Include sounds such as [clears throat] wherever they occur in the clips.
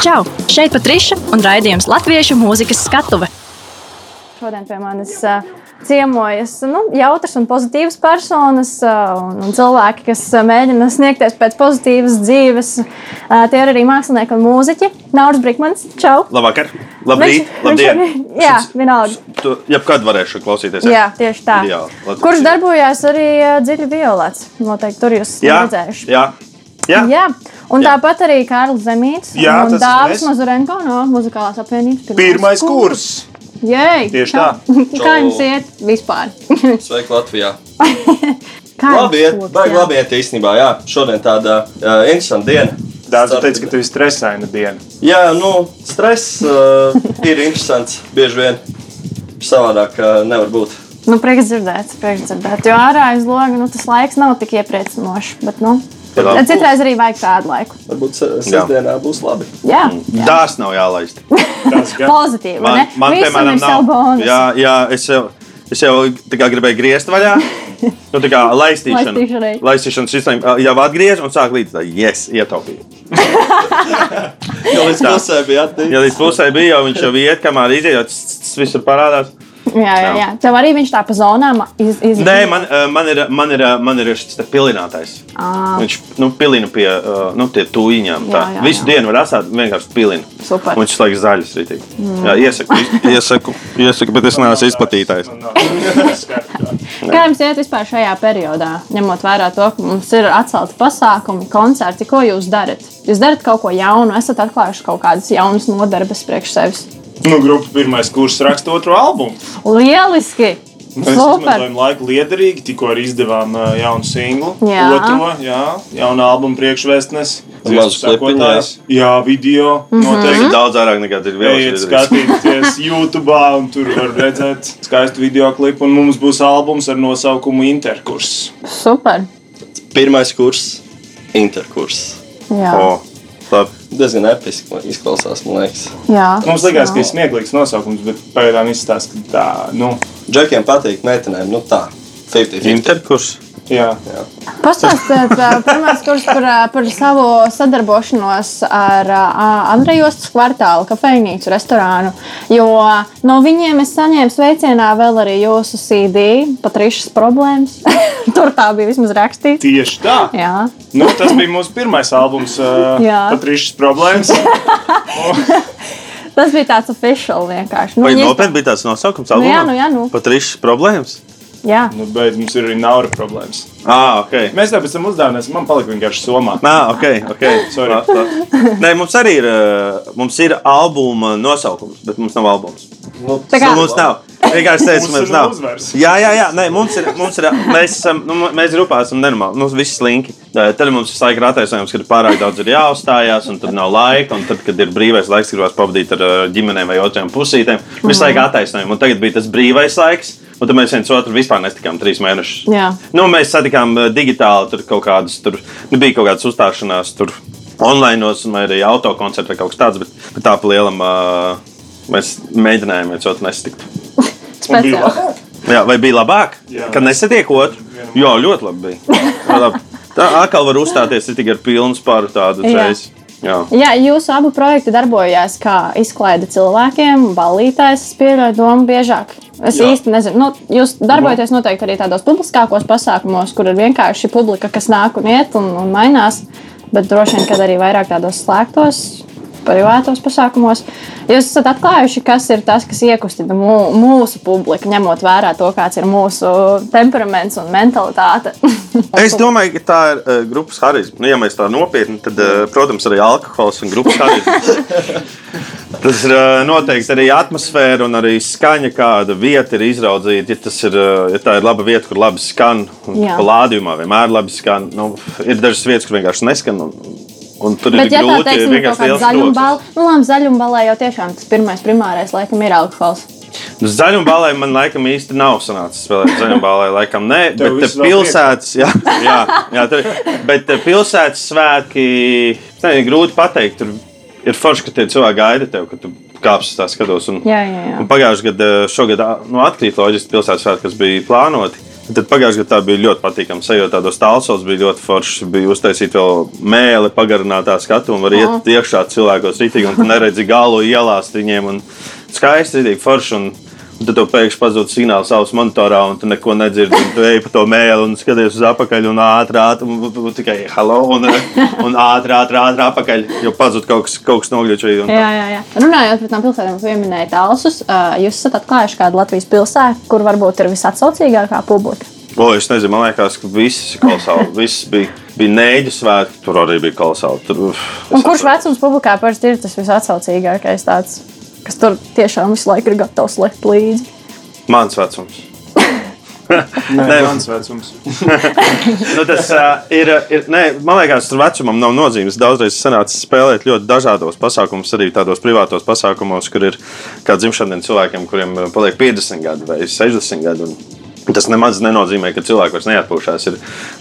Čau! Šeit Patriša un raidījums Latviešu mūzikas skatuve. Šodien pie manis uh, ciemojas nu, jautras un pozitīvas personas uh, un, un cilvēki, kas uh, mēģina sniegties pēc pozitīvas dzīves. Tie ir arī mākslinieki un mūziķi. Nauris Brīsmans, čau! Labvakar! Labrīt! Viņš- Labdien! viņš jā, vienalga. Tu jebkad varēšu klausīties. Jā, tieši tā. Ideāli. Kurš darbojās arī dziļi violēts? Noteikti tur jūs Jā, redzējuši. jā. jā. Jā. Un Jā. tāpat arī Kārlis Zemīts Jā, un es. Mazurenko no Muzikālās apvienības. Pirmais kurs. Jēj! Tieši Čau. tā. [laughs] Kā jums iet vispār? [laughs] Sveiki, Latvijā. [laughs] Kā Labi, iet, jums baigi labi iet īstenībā. Jā, šodien tāda uh, interesanta diena. Dārts teica, ka tu esi stresaina diena. Jā, nu, stress uh, ir interesants. Bieži vien savādāk uh, nevar būt. Nu, prieks dzirdēt, prieks dzirdēt. Jo ārā aiz loga nu, tas laiks nav tik iepriecinošs. Bet, nu, labi. citreiz arī vajag tādu laiku. Varbūt se- sestdienā būs labi. Jā, jā. Dārs nav jālaist. [laughs] Pozitīvi. Man, Man, man piemēram, ir nav. Jā, jā, es jau, es jau gribēju griezt vaļā. Nu, tā kā [laughs] laistīšana. Laistīšanai. Laistīšanas sistēma jau atgriež un sāk [laughs] līdz tā, yes, ietaupīt. Jā, līdz pusē bija. Ja līdz pusē bija, jau viņš jau iet, kamēr iziet, jau tas visur parādās. Jā, jā, jā. Tev arī viņš tā pa zonām iz, iz... Nē, man, eh, man ir, man ir, man ir šis te pilinātājs. Ā. Viņš nu, pilina pie uh, nu, tie tūjiņām. Tā. Jā, jā, Visu jā. dienu var atstāt, vienkārši pilina. Super. Un viņš slēdz zaļus rītīgi. Mm. Jā, iesaku, [laughs] iesaku, iesaku, bet es neesmu izplatītājs. [laughs] Kā jums iet vispār šajā periodā, ņemot vērā to, ka mums ir atcelti pasākumi, koncerti, ko jūs darat? Jūs darat kaut ko jaunu, esat atklājuši kaut kādas jaunas nodarbes priekš sevis. Nu, grupa pirmais kurs raksta otro albumu. Lieliski! Mēs Super! izmantojam laiku liederīgi. Tikko arī izdevām uh, jaunu singlu. Jā. Otro, jā, jaunu albumu priekšvēstnes. Mazu klipiņu, jā. Jā, video. Mhm. Noteikti. Daudz vairāk nekā ir Ejiet vēl. skatīties [laughs] YouTube, un tur var redzēt skaistu video klipu. Un mums būs albums ar nosaukumu Interkurs. Super! Pirmais kurs, interkurs. Jā, O. Diezgan episki izklausās, man liekas. jā. Mums liekas, ka ir smieklīgs nosaukums, bet pagaidām izstāsta, ka tā, nu, Džekiem patīk, meitenēm, nu tā. 50-50. Interkurs. Jā. Pastāstiet, pirmais kurs par, par savu sadarbošanos ar ā, Andrejostas kvartālu, kafejnīcu, restorānu. Jo no viņiem es saņēmu sveicienā vēl arī jūsu CD, Patrišas problēmas. [laughs] Tur tā bija vismaz rakstīts. Tieši tā. Jā, Nu, tas bija mūsu pirmais albums, Jā. Patrišas problēmas. [laughs] tas bija tāds oficiāls vienkārši. Nu, Vai viņi nopietni bija tāds nosaukums? Nu jā, albumam? nu jā, nu. Pat rīšas problēmas? Jā, Nu, bet mums ir arī naura problēmas. Ah, ok. Mēs tam pēc tam uzdevāmies, man palika vienkārši somā. Ah, ok, ok. Sorry. La- la- Nē, mums arī ir, mums ir albuma nosaukums, bet mums nav albums. Nu, Tā kā- Nu, mums nav. Vienkārši teicu, Mums mums ir nav. uzvars. Jā, jā, jā. Nē, mums ir, mums ir, mēs, esam, nu, mēs grupā esam nenormāli. Mums viss slinki. Tad mums visu laiku ir attaisnojums, ka pārāk daudz ir jāuzstājās, un tad nav laika. Un tad, kad ir brīvais laiks, gribās pavadīt ar ģimenēm vai otrām pusītēm, visu laiku attaisnojumi. Un tagad bija tas brīvais laiks. Un tad mēs viens otru vispār nestikām trīs mēnešus. Jā. Nu, mēs satikām uh, digitāli, tur kaut kādas, tur nu, bija kaut kādas uzstāšanās, tur online, vai arī autokoncertā kaut kas tāds, bet, bet tā pa lielam uh, mēs mēģinājām viens otru [laughs] bija speciāli. labāk. Jā, vai bija labāk, Jā. kad nesatiek otru? Jā, ļoti labi bija. Jā, labi. Tā atkal var uzstāties tikai ar pilnu spāru tādu Jā. reizi. Jā. Jā, jūsu abu projekti darbojās kā izklaide cilvēkiem, ballītājs, pieļauju domu biežāk. Es Jā. Īsti nezinu, nu, jūs darbojaties noteikti arī tādos publiskākos pasākumos, kur ir vienkārši publika, kas nāk un iet un, un mainās, bet droši vien, kad arī vairāk tādos slēgtos. Privātos pasākumos. Jūs esat atklājuši, kas ir tas, kas iekustina mū, mūsu publiku, ņemot vērā to, kāds ir mūsu temperaments un mentalitāte. [laughs] Es domāju, ka tā ir uh, grupas harizma. Nu, ja mēs tā nopietni, tad, uh, protams, arī alkohols un grupas harizma. [laughs] Tas ir uh, noteikti arī atmosfēra un arī skaņa, kāda vieta ir izraudzīta. Ja, tas ir, uh, ja tā ir laba vieta, kur labi skan, un Jā. palādījumā vienmēr labi skan, nu, ir dažas vietas, kur vienkārši neskan. Un, un tur Bet, ir ja tā grūti ir kaut vienkārši troksnis. balva, nu labi, zaļuma balvā jau tiešām tas pirmais primārais laikam ir alkohols. Nu, Zaļuma balē man laikam īsti nav sanācis spēlēt. Zaļuma balē laikam nē, Tev bet vēl pilsētas, jā, [laughs] jā, jā tur, bet eh, pilsētas svētki, es nezinu, grūti pateikt. Tur ir forši, ka tie cilvēki gaida tev, ka tu kāpsi tā skatos. Un, Jā, jā, jā. un pagājušajā gadā, šogad nu, atkrīt loģiski pilsētas svētki, kas bija plānoti. Tad pagājušajā gadā tā bija ļoti patīkama sajūta. Tādos tālsos bija ļoti forši. Bija uztaisīta vēl mēlē, pagarinātā skatu un var iet iekšā cilvēkos rītīgi, un neredzi galu ielās viņiem. Un skaisti, rītīgi forši. Un tad tev pēkšņi pazūd signāls savas monitorā, un tu neko nedzirdi. un Tu ej pa to mēlu un skaties uz apakaļ, un un, un tikai hello, un, un ātri, ātri, ātri apakaļ. Jo pazūd kaut kas, kaut kas nogļučs. Jā, jā, jā. Runājot par tām pilsētām, ko pieminējāt, Alsus, uh, jūs esat atklājuši kādu Latvijas pilsētu, kur varbūt ir visatsaucīgākā publika. O, es nezinu, man liekas, ka viss ir kolosāli. [laughs] Viss bija, bija neģis svētki, tur arī bija kolosāli. Tur, uf, Un kurš atceros. vecums publikā parasti ir tas visatsaucīgākais, tāds, kas tur tiešām visu laiku ir gatavs lekt līdzi? Mans vecums. [laughs] Nē, Nē. mans vecums. [laughs] Nu, tas uh, ir. ir nē, man liekas, tur vecumam nav nozīmes. Daudzreiz sanāca spēlēt ļoti dažādos pasākumos, arī tādos privātos pasākumos, kur ir kāda dzimšana dienas cilvēkiem, kuriem paliek 50 gadi vai 60 gadi. Un Tas nemaz nenozīmē, ka cilvēki vairs neatpūšas. Ir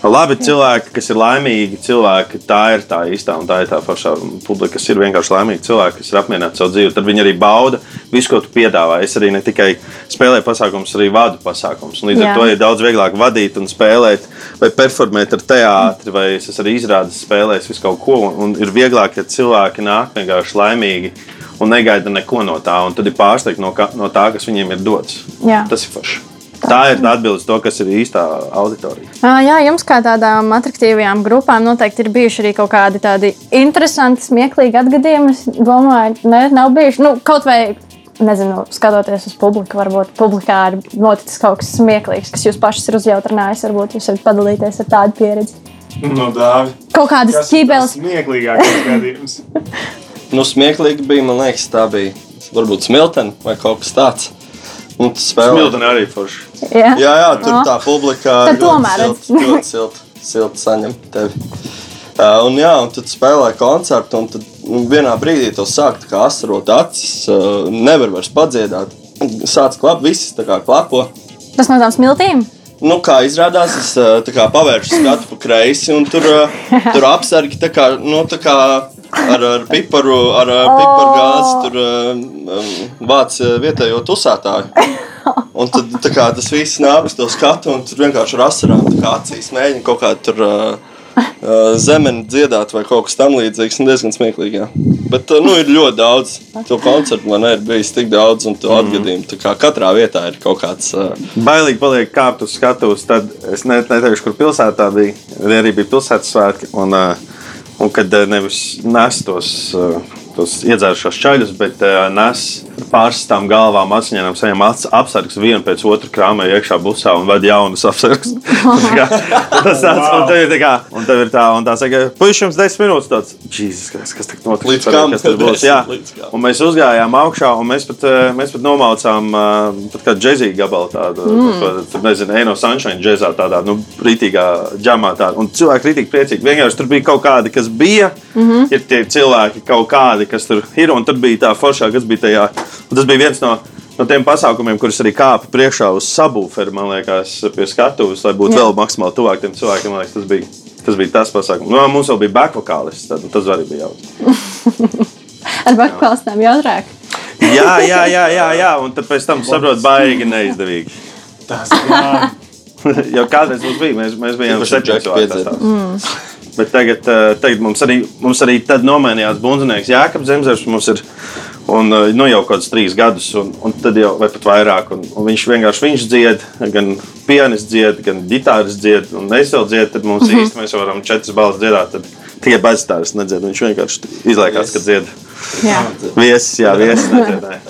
labi cilvēki, kas ir laimīgi cilvēki. Tā ir tā īstā un tā ir tā pašā publika, kas ir vienkārši laimīgi cilvēki, kas ir apmierināti savu dzīvi. Tad viņi arī bauda visu, ko tu piedāvā. Es arī ne tikai spēlēju pasākumus, arī vadu pasākumus. Līdz Jā. ar to ir daudz vieglāk vadīt un spēlēt, vai performēt ar teātri, vai es arī izrādījis, spēlējis visu kaut ko. Un ir vieglāk, ja cilvēki nāk vienkārši laimīgi un negaida neko no tā. Un tad ir pārsteigti no, no tā, kas viņiem ir dots. Jā. Tas ir forši. Tā ir atbilde to, kas ir īstā auditorija. Jā, jums kā tādām attraktīvām grupām noteikti ir bijuši arī kaut kādi tādi interesanti, smieklīgi atgadījumi. Es domāju, ne, nav bijuši. Nu, kaut vai, nezinu, skatoties uz publiku, varbūt publikā ir noticis kaut kas smieklīgs, kas jūs pašus ir uzjautrinājis. Varbūt jūs varat padalīties ar tādu pieredzi. No dāvi. Kaut kādas ķībeles. smieklīgākais gadījums. [laughs] Nu, smieklīgi bija, man liekas, tā bija varbūt smiltene vai kaut kas tāds. Un tas spēlē. Smiltene arī forši. Jā. Jā, jā, tur O. tā publika Tad ļoti tomēr silti, ļoti silti, silti saņem tevi. Uh, un, jā, un tad spēlēja koncertu, un tad nu, vienā brīdī to sāk asarot acis, uh, nevar vairs padziedāt. Sāc klap, viss tā kā klapo. Tas no tām smiltīm. Nu, kā izrādās, es kā pavēršu skatu pa kreisi, un tur, [laughs] tur apsargi tā kā, nu, tā kā ar, ar piparu, ar uh, piparu gāzi tur uh, um, vāc uh, vietējo tusētāju. Un tad tā kā, tas viss nāk uz to skatu, un tur vienkārši ar asarām acīs mēģina kaut kā tur uh, uh, zemeni dziedāt vai kaut kas tam līdzīgs. un Diezgan smieklīgi. Jā. Bet uh, nu, ir ļoti daudz. To koncertu man ir bijis tik daudz, un to atgadījumu. Tā kā katrā vietā ir kaut kāds. Uh, Bailīgi paliek kāpt uz skatuves. Tad es ne- neteikšu, kur pilsētā bija. Arī bija pilsētas svētki. Un, uh, un kad uh, nevis nes tos, uh, tos iedzērušos čaļus, bet uh, nes pārstāvām galvām, asiņām, saņem ats- apsargus vienu pēc otru krāmē iekšā busā un vada jaunas [laughs] kā, Tas tāds, un tev ir tā kā, un tev ir tā, un tā saka, puiši jums 10 minūtes tāds, Jēzus, kas, kas tik notiks? Līdz Tad, kam? kas tas būs? Desmit Jā. Un mēs uzgājām augšā, un mēs pat, eh, mēs pat nomaucām uh, pat kādu džēzīgu gabalu, tādu, mm. tur nezinu, Eno Sunshine džēzā, tādā, nu, rītīgā džamā. Tāda. Un cilvēki rītīgi priecīgi. Vienkārši tur bija kaut kādi, kas bija, mm -hmm. ir tie cilvēki kaut kādi, kas tur ir, un tur bija tā foršā, kas bija tajā. Un tas bija viens no. No tiem pasākumiem, kurus arī kāpa priekšā uz sabūferu, man liekas, pie skatuves, lai būtu Jā. vēl maksimāli tuvāk tiem cilvēkiem, liekas, tas bija tas, bija tas pasākums. Nu, mums vēl bija backvokālists, tad tas arī bija jautri. [laughs] Ar bakvalstām jautrāk. Jā, jā, jā, jā, jā. un tad pēc tam saprot, baigi neizdevīgi. Tas jā. [laughs] Jau kādreiz mums bija, mēs, mēs bijām piedzēra. Mm. Bet tagad, eh, tagad mums, arī, mums arī tad nomainījās bundzinieks Jākap Zemzers. Mums ir un, eh, nu, jau kaut kāds trīs gadus, un, un tad jau vai pat vairāk. Un, un viņš vienkārši viņš dzied, gan pianists dzied, gan ģitāris dzied, un es vēl dziedu. Tad mums mm -hmm. īsti mēs varam četras balss dziedāt. Tad tie bezstāvis nedzied. Viņš vienkārši izliekās, ka dzied. Jā. Viesis, jā, viesis [laughs] nedziedāja.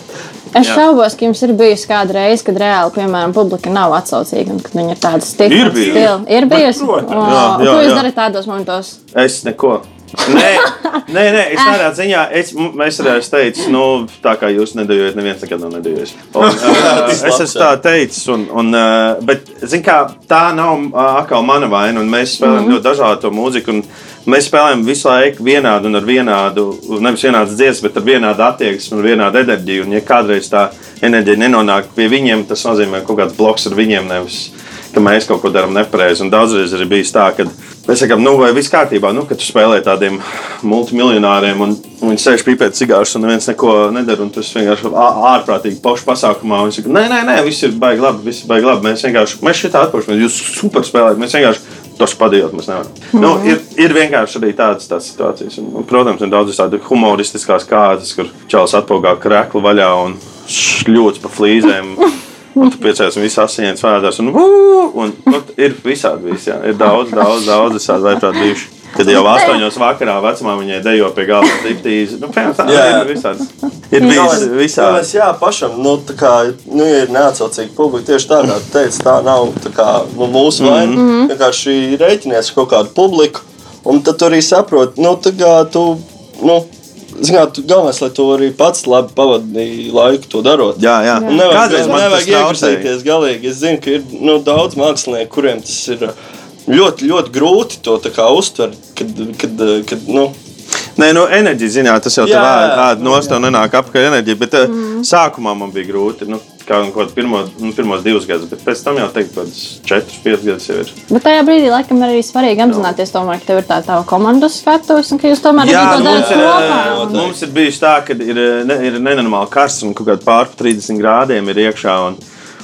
Es Jā. šaubos, ka jums ir bijusi kāda reize, kad reāli, piemēram, publika nav atsaucīga un kad viņi ir tādi stipri. Ir bijusi. Ir bijusi. protams. O, Jā, jā, Ko jūs jā. darat tādos momentos? Es neko. Nē, nē, nē es tādā ziņā, es, mēs arī esam teicis, nu, tā kā jūs nedējat, neviens nekad nav nedējis. Un, [laughs] uh, es esmu tā teicis, un, un, uh, bet, zin kā, tā nav uh, atkal mana vaina, un mēs spēlējam mm -hmm. ļoti dažādu mūziku, un mēs spēlējam visu laiku vienādu un ar vienādu, nevis vienādas dziesmas, bet ar vienādu attieksmi un vienādu enerģiju, un ja kādreiz tā enerģija nenonāk pie viņiem, tas nozīmē, ka kaut kāds bloks ar viņiem nevis. Ka mēs kaut ko darām nepareizi. Daudzreiz arī bijis tā, ka mēs sakām, nu, vai viss kārtībā, nu, kad tu spēlē tādiem multimiljonāriem un, un viņi sēž pīpēt cigārus un neviens neko nedara. Un tas vienkārši ārprātīgi pošu pasākumā. Un viņi saka, nē, nē, nē, viss ir baigi labi, viss ir baigi labi. Mēs vienkārši, mēs šitā atpūšamies, jūs super spēlējat, mēs vienkārši. Tas padījot mums nevaram. Mm. Nu, ir, ir vienkārši arī tādas, tādas situācijas. Un, un, protams, ir daudz tādu humoristiskas kārtas, kur čels atpūgā kreklu vaļā un šļūts pa flīzēm. [laughs] Un tu piecēlies un viss asins vārdā. Un, un nu, ir visādi. Vis, jā. ir daudz, daudz, daudz visādi vaiprāt bijuši. Kad jau astoņos vakarā vecumā viņai dejo pie galda striptīzi. Nu, tā Jā. ir visādi. Ir bijis visādi. Mēs, jā, pašam, nu, tā kā, nu, ja ir neatsaucīga publika. Tieši tā, kā tu teici, tā nav tā kā, nu, mūsu vaina. Mm -hmm. Vienkārši rēķinies kaut kādu publiku, un tad tu arī saproti, nu, tā kā tu, nu, zināt, galvenais, lai tu arī pats labi pavadīji laiku to darot. Jā, jā. Un Nevajag, Kādreiz man nevajag iegriezīties galīgi. Es zinu, ka ir nu, daudz mākslinieku, kuriem tas ir uh, ļoti, ļoti grūti to uztvert, kad, kad, uh, kad nu, Nē, nu, enerģija ziņā tas jau Jā, tā jā. ātrāk nost un nenāk apakaļ enerģija. Bet mm. sākumā man bija grūti. Nu, kā kaut kādā pirmo, nu, pirmos divus gadus, bet pēc tam jau teikt, ka četrus, piecus gadus jau ir. Bet tajā brīdī, laikam, ir arī svarīgi apzināties, tomēr, ka tev ir tā tā komandas skatus, un ka jūs tomēr Jā, arī to ir, kopā. eh, un- mums ir bijis tā, ka ir, ne, ir nenormāli karsts un kaut kāda pārpa 30 grādiem ir iekšā. Un,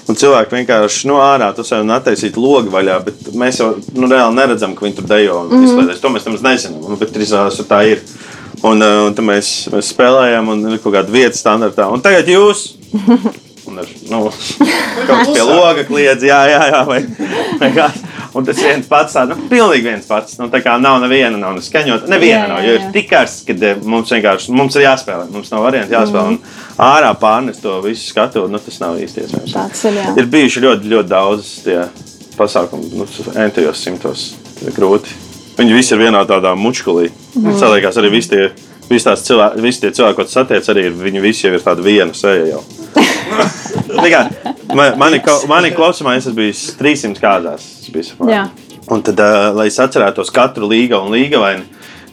un cilvēki vienkārši nu, ārā tur sev attaisīt logu vaļā, bet mēs jau nu, reāli neredzam, ka viņi tur dejo un mm -hmm. izklaidēs. To mēs nemaz nezinām. Nu, bet ka tā ir. Un, eh, un tad mēs, mēs spēlējām, un ir kaut kāda vieta standartā. Un tagad jūs! [laughs] Un ar, nu, kaut kas pie loga kliedz, jā, jā, jā vai, vai kā. Un tas viens pats, tā, nu, pilnīgi viens pats. Nu, tā kā nav neviena, nav neskaņota. Neviena Jā, nav, jā, jo jā. ir tik karsts, ka eh, mums vienkārši mums ir jāspēlē. Mums nav variantu jāspēlē. Mhm. Un ārā pārnest to visu skatu, nu, tas nav īsti iespējams. Tāds ir, jā. Ir bijuši ļoti, ļoti daudz tie pasākumi, nu, entajos simtos. Ir grūti. Viņi visi ir vienā tādā mučkulī. Mm. Salīdzās arī visi tie, visi tās cilvēki, visi tie cilvēki, ko satiec, arī viņi visi jau ir tādi viena seja jau. [laughs] Kā, man, mani, mani klausījumā es bijis 300 kādās. Es biju. Un tad, uh, lai es atcerētos katru līgu un līgu, vai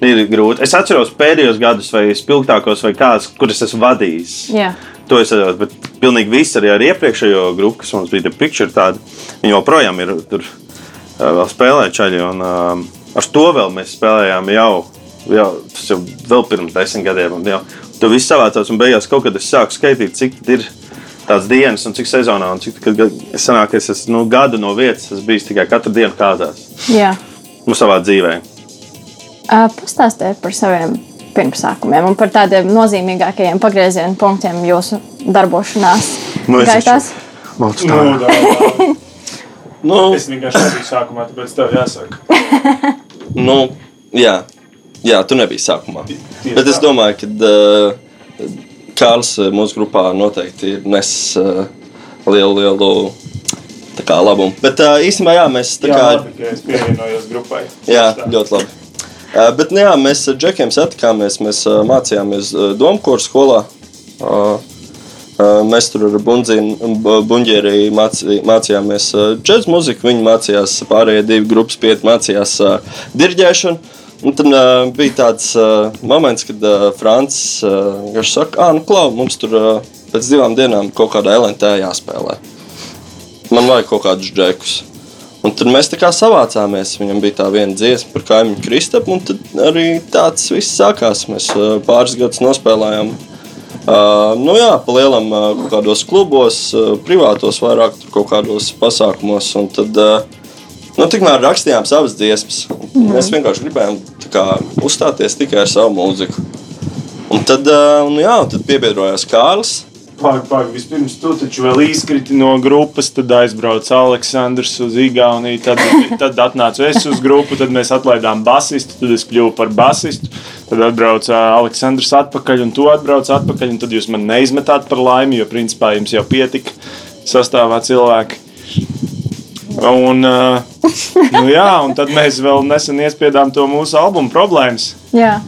ir grūti. Es atceros pēdējos gadus, vai spilgtākos, vai kādas, kuras esmu vadījis. Jā. To es atceros, bet pilnīgi viss arī ar iepriekšējo grupu, kas mums bija The Picture, tāda, viņi joprojām ir tur uh, vēl spēlē čaļi. Un, um, ar to vēl mēs spēlējām jau, jau, tas jau vēl pirms desmit gadiem. Un, jau, tur viss savācās un beigās kaut kad es sāku skaitīt, cik ir tās dienas un cik sezonā. Un cik, kad, es sanāku, ka es esmu nu, gadu no vietas, es biju tikai katru dienu kādās. Jā. Nu, savā dzīvē. Uh, Pastāstiet par saviem pirmsākumiem un par tādiem nozīmīgākajiem pagrieziena punktiem jūsu darbošanās Nu, es gaitās. Nu, [laughs] tā. dā, dā. nu, Es vienkārši nebiju sākumā, tāpēc tev jāsaka. [laughs] [laughs] nu, jā. Jā, tu nebija sākumā. Tieši Bet es domāju, ka uh, Kārls uh, mūsu grupā noteikti ir nes uh, lielu, lielu kā, labumu. Bet uh, īstenībā jā, mēs tā Jā, kā. labi, es pievienojos grupai. Jā, tā. ļoti labi. Uh, bet nu, jā, mēs ar Džekiem satikāmies. Mēs uh, mācījāmies uh, Domkūras skolā. Uh, mēs tur ar Buļbuļsāģeri mācī, mācījāmies džēzus mūziku. Viņi mācījās, pārējie divi grupas pieti mācījās uh, diriģēšanu. Un tad uh, bija tāds uh, moments, kad uh, Francis uh, saka, ah, nu, klau, mums tur uh, pēc divām dienām kaut kādā LNT jāspēlē. Man vajag kaut kādus džekus. Un tad mēs tā kā savācāmies. Viņam bija tā viena dziesma par kaimiņu Kristapu, un tad arī tāds viss sākās. Mēs uh, pāris gadus nospēlējām. Uh, nu jā, pa lielam uh, kaut kādos klubos, uh, privātos, vairāk tur kaut kādos pasākumos. Un tad uh, nu, tikmēr rakstījām savas dziesmas. Mm. Mēs vienkārši gribējām tā kā, uzstāties tikai ar savu mūziku. Un tad, uh, un jā, tad piebiedrojās Kārlis. Pagaid, pagaid, vispirms tu taču vēl izkriti no grupas, tad aizbrauca Aleksandrs uz Igauniju, tad, tad atnāca es uz grupu, tad mēs atlaidām basistu, tad es kļuvu par basistu, tad atbrauca Aleksandrs atpakaļ un tu atbrauc atpakaļ, un tad jūs man neizmetāt par laimi, jo principā jums jau pietika sastāvā cilvēki. Un, uh, nu jā, un tad mēs vēl nesen iespiedām to mūsu albumu problēmas. Jā.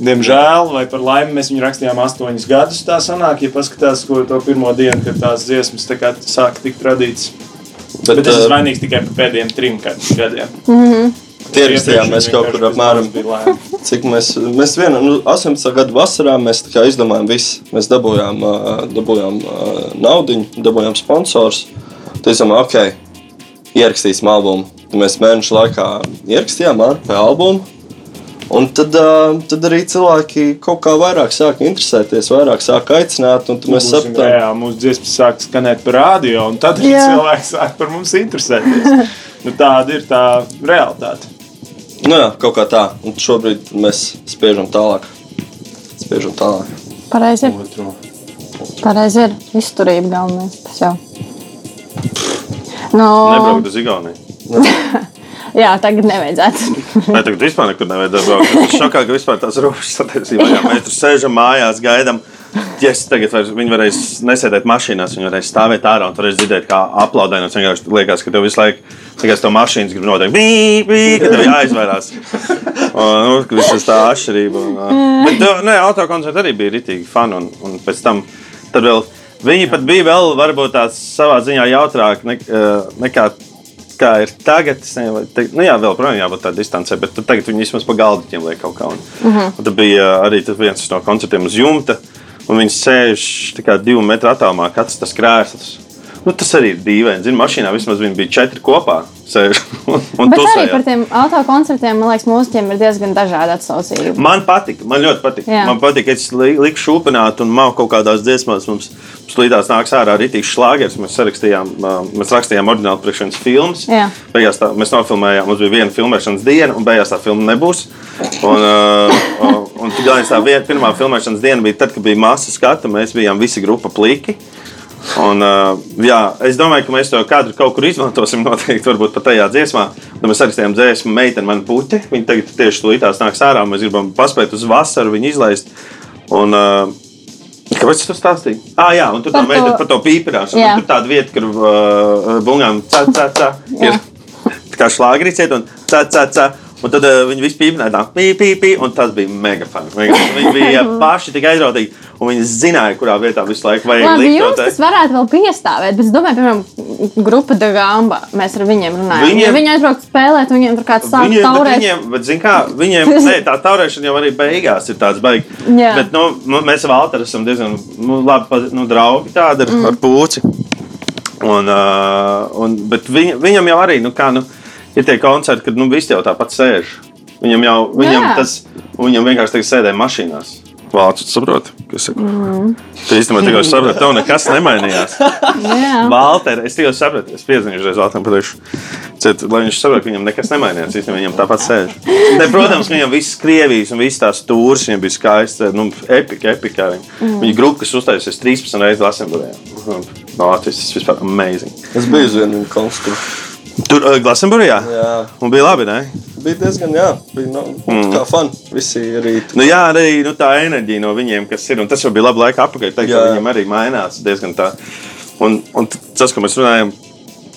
Diemžēl, vai par laimi, mēs viņu rakstījām astoņus gadus. Tā sanāk, ja paskatās, ko to pirmo dienu, kad tās dziesmas tā sāka tikt radītas. Bet, Bet es esmu uh, vainīgs tikai par pēdējiem trim gadiem. tie rakstījām mēs kaut kur apmēram. Cik mēs, mēs vienā nu, 18. gada vasarā mēs izdomājām visu. Mēs dabūjām, ā, dabūjām naudu, dabūjām sponsors. Tad mēs domājām, ok, ierakstīsim albumu. Tad mēs mēnešu laikā ierakstījām ar albumu. Un tad, tad arī cilvēki kaut kā vairāk sāka interesēties, vairāk sāka aicināt. Un tad mēs sapratām, reāli, mūsu dziesmas sāk skanēt par rādio, un tad arī Jā. cilvēki sāk par mums interesēties. [laughs] Nu, tāda ir tā realitāte. nu jā, kaut kā tā. Un šobrīd mēs spiežam tālāk. Spiežam tālāk. Pareizi ir. Pareizi ir. Izturība galvenais. Tas jau. Nu, Nebraukt uz Igauniju. [laughs] jā, tagad nevajadzētu. Nē, tagad vispār nekur nevajadzēja braukt. Es šokā, ka vispār tās robežas satiesībā. Jā, mēs tur sēžam mājās, gaidām. Yes, tagad vairs, viņi varēs nesēdēt mašīnās, viņi varēs stāvēt ārā un varēs dzirdēt, kā aplaudē. Un tas vienkārši liekas, ka tev visu laiku tikai to mašīnas grib noteikt. Bī, bī, ka tev jāizvairās. Un, nu, ir tā atšķirība. Bet, nē, autokoncerti arī bija ritīgi fani. Un, un pēc tam tad vēl, viņi pat bija vēl varbūt tāds savā ziņā jautrāk ne, uh, nekā kā ir tagad. Es nezinu, te, nu jā, vēl projām jābūt tādai distancē, bet tagad viņi vismaz pa galdiņiem liek kaut kā. Un, uh -huh. un tad bija arī tas viens no koncertiem uz jumta, un viņi sēž divu metru attālumā, katrs tas krēsls. Nu, tas arī ir dīvaini. Zinu, mašīnā vismaz viņi bija četri kopā. Sēž, un, [laughs] un Bet arī tusējās. par tiem autokoncertiem, man liekas, mūziķiem ir diezgan dažādi atsaucība. Man patīk, man ļoti patīk. Man patīk, ka es li- liku šūpināt un māku kaut kādās dziesmās. Mums, mums līdās nāks ārā rītīgs šlāgers. Mēs sarakstījām, ā, mēs rakstījām oriģinālu priekšienes filmas. Beigās tā, mēs nofilmējām, mums bija viena filmēšanas diena, un beigās tā filma nebūs. Un, uh, un, un tā viena, pirmā filmēšanas diena bija tad, kad bija masa skata. Mēs bijām visi grupa pliki. Un, uh, jā, es domāju, ka mēs to kadru kaut kur izmantosim. Noteikti, varbūt pat tajā dziesmā. Tad mēs rakstījām dziesmu, meitene, man puķi. Viņa tagad tieši tulītās nāks ārā. Mēs gribam paspēt uz vasaru viņu izlaist. Un, uh, Kāpēc tu stāstīji? Ah, jā, un tur Par tā meitene to- par to pīpināšanu. Tur tāda vieta, kur uh, bungām cā, cā, ir [laughs] kā šlāgrīts iet un cā, cā. Un tad uh, viņi visi pīpināja tā, pī, pī, pī, un tas bija mega fani. Viņi viņi [laughs] bija paši tik aizrautīgi, un viņi zināja, kurā vietā visu laiku vajag Labi, likt jums to tas varētu vēl piestāvēt, bet es domāju, piemēram, grupa De Gamba. Mēs ar viņiem runājam. Viņiem- Ja viņi aizbraukt spēlēt, viņiem tur kāds sāk Viņiem, bet taurēt. viņiem, bet, zin kā, viņiem [laughs] ne, tā taurēšana jau arī beigās ir tāds baigs. Jā. Bet nu, nu, mēs ar Valteru esam diezgan nu, labi nu, draugi tādi ar, mm. ar puci. Un, uh, un, bet viņ, viņam jau arī nu, kā, nu, ir tie koncerti, kad nu, visi jau tāpat sēž. Viņam jau viņam Jā. tas, viņam vienkārši tagad sēdēja mašīnās. Vācu, saproti, kas ir? Mm. Tu īstenībā tikai saproti, tev nekas nemainījās. Jā. Valter, es tikai sapratu, es piezvanīju reiz Valteram, pateikšu, ciet, lai viņš saprot, ka viņam nekas nemainījās. Īstenībā viņam tāpat sēž. Ne, protams, viņam viss Krievijas un visas tās tūris viņam bija skaists. Nu, epika, epika. Viņa, mm. viņa grupa, kas uzstājusies 13 reizes Latvijā. No Latvijas tas vispār amazing. Es biju uz vienu koncertu. Tur uh, Glastonburijā? Jā, Un bija labi, ne? bija diezgan, jā, bija no, mm. kā fani. Visi arī Nu, jā, arī nu, tā enerģija no viņiem, kas ir. Un tas jau bija labi laika apakaļ. Jā. viņiem arī mainās diezgan tā. Un, un tas, ko mēs runājam,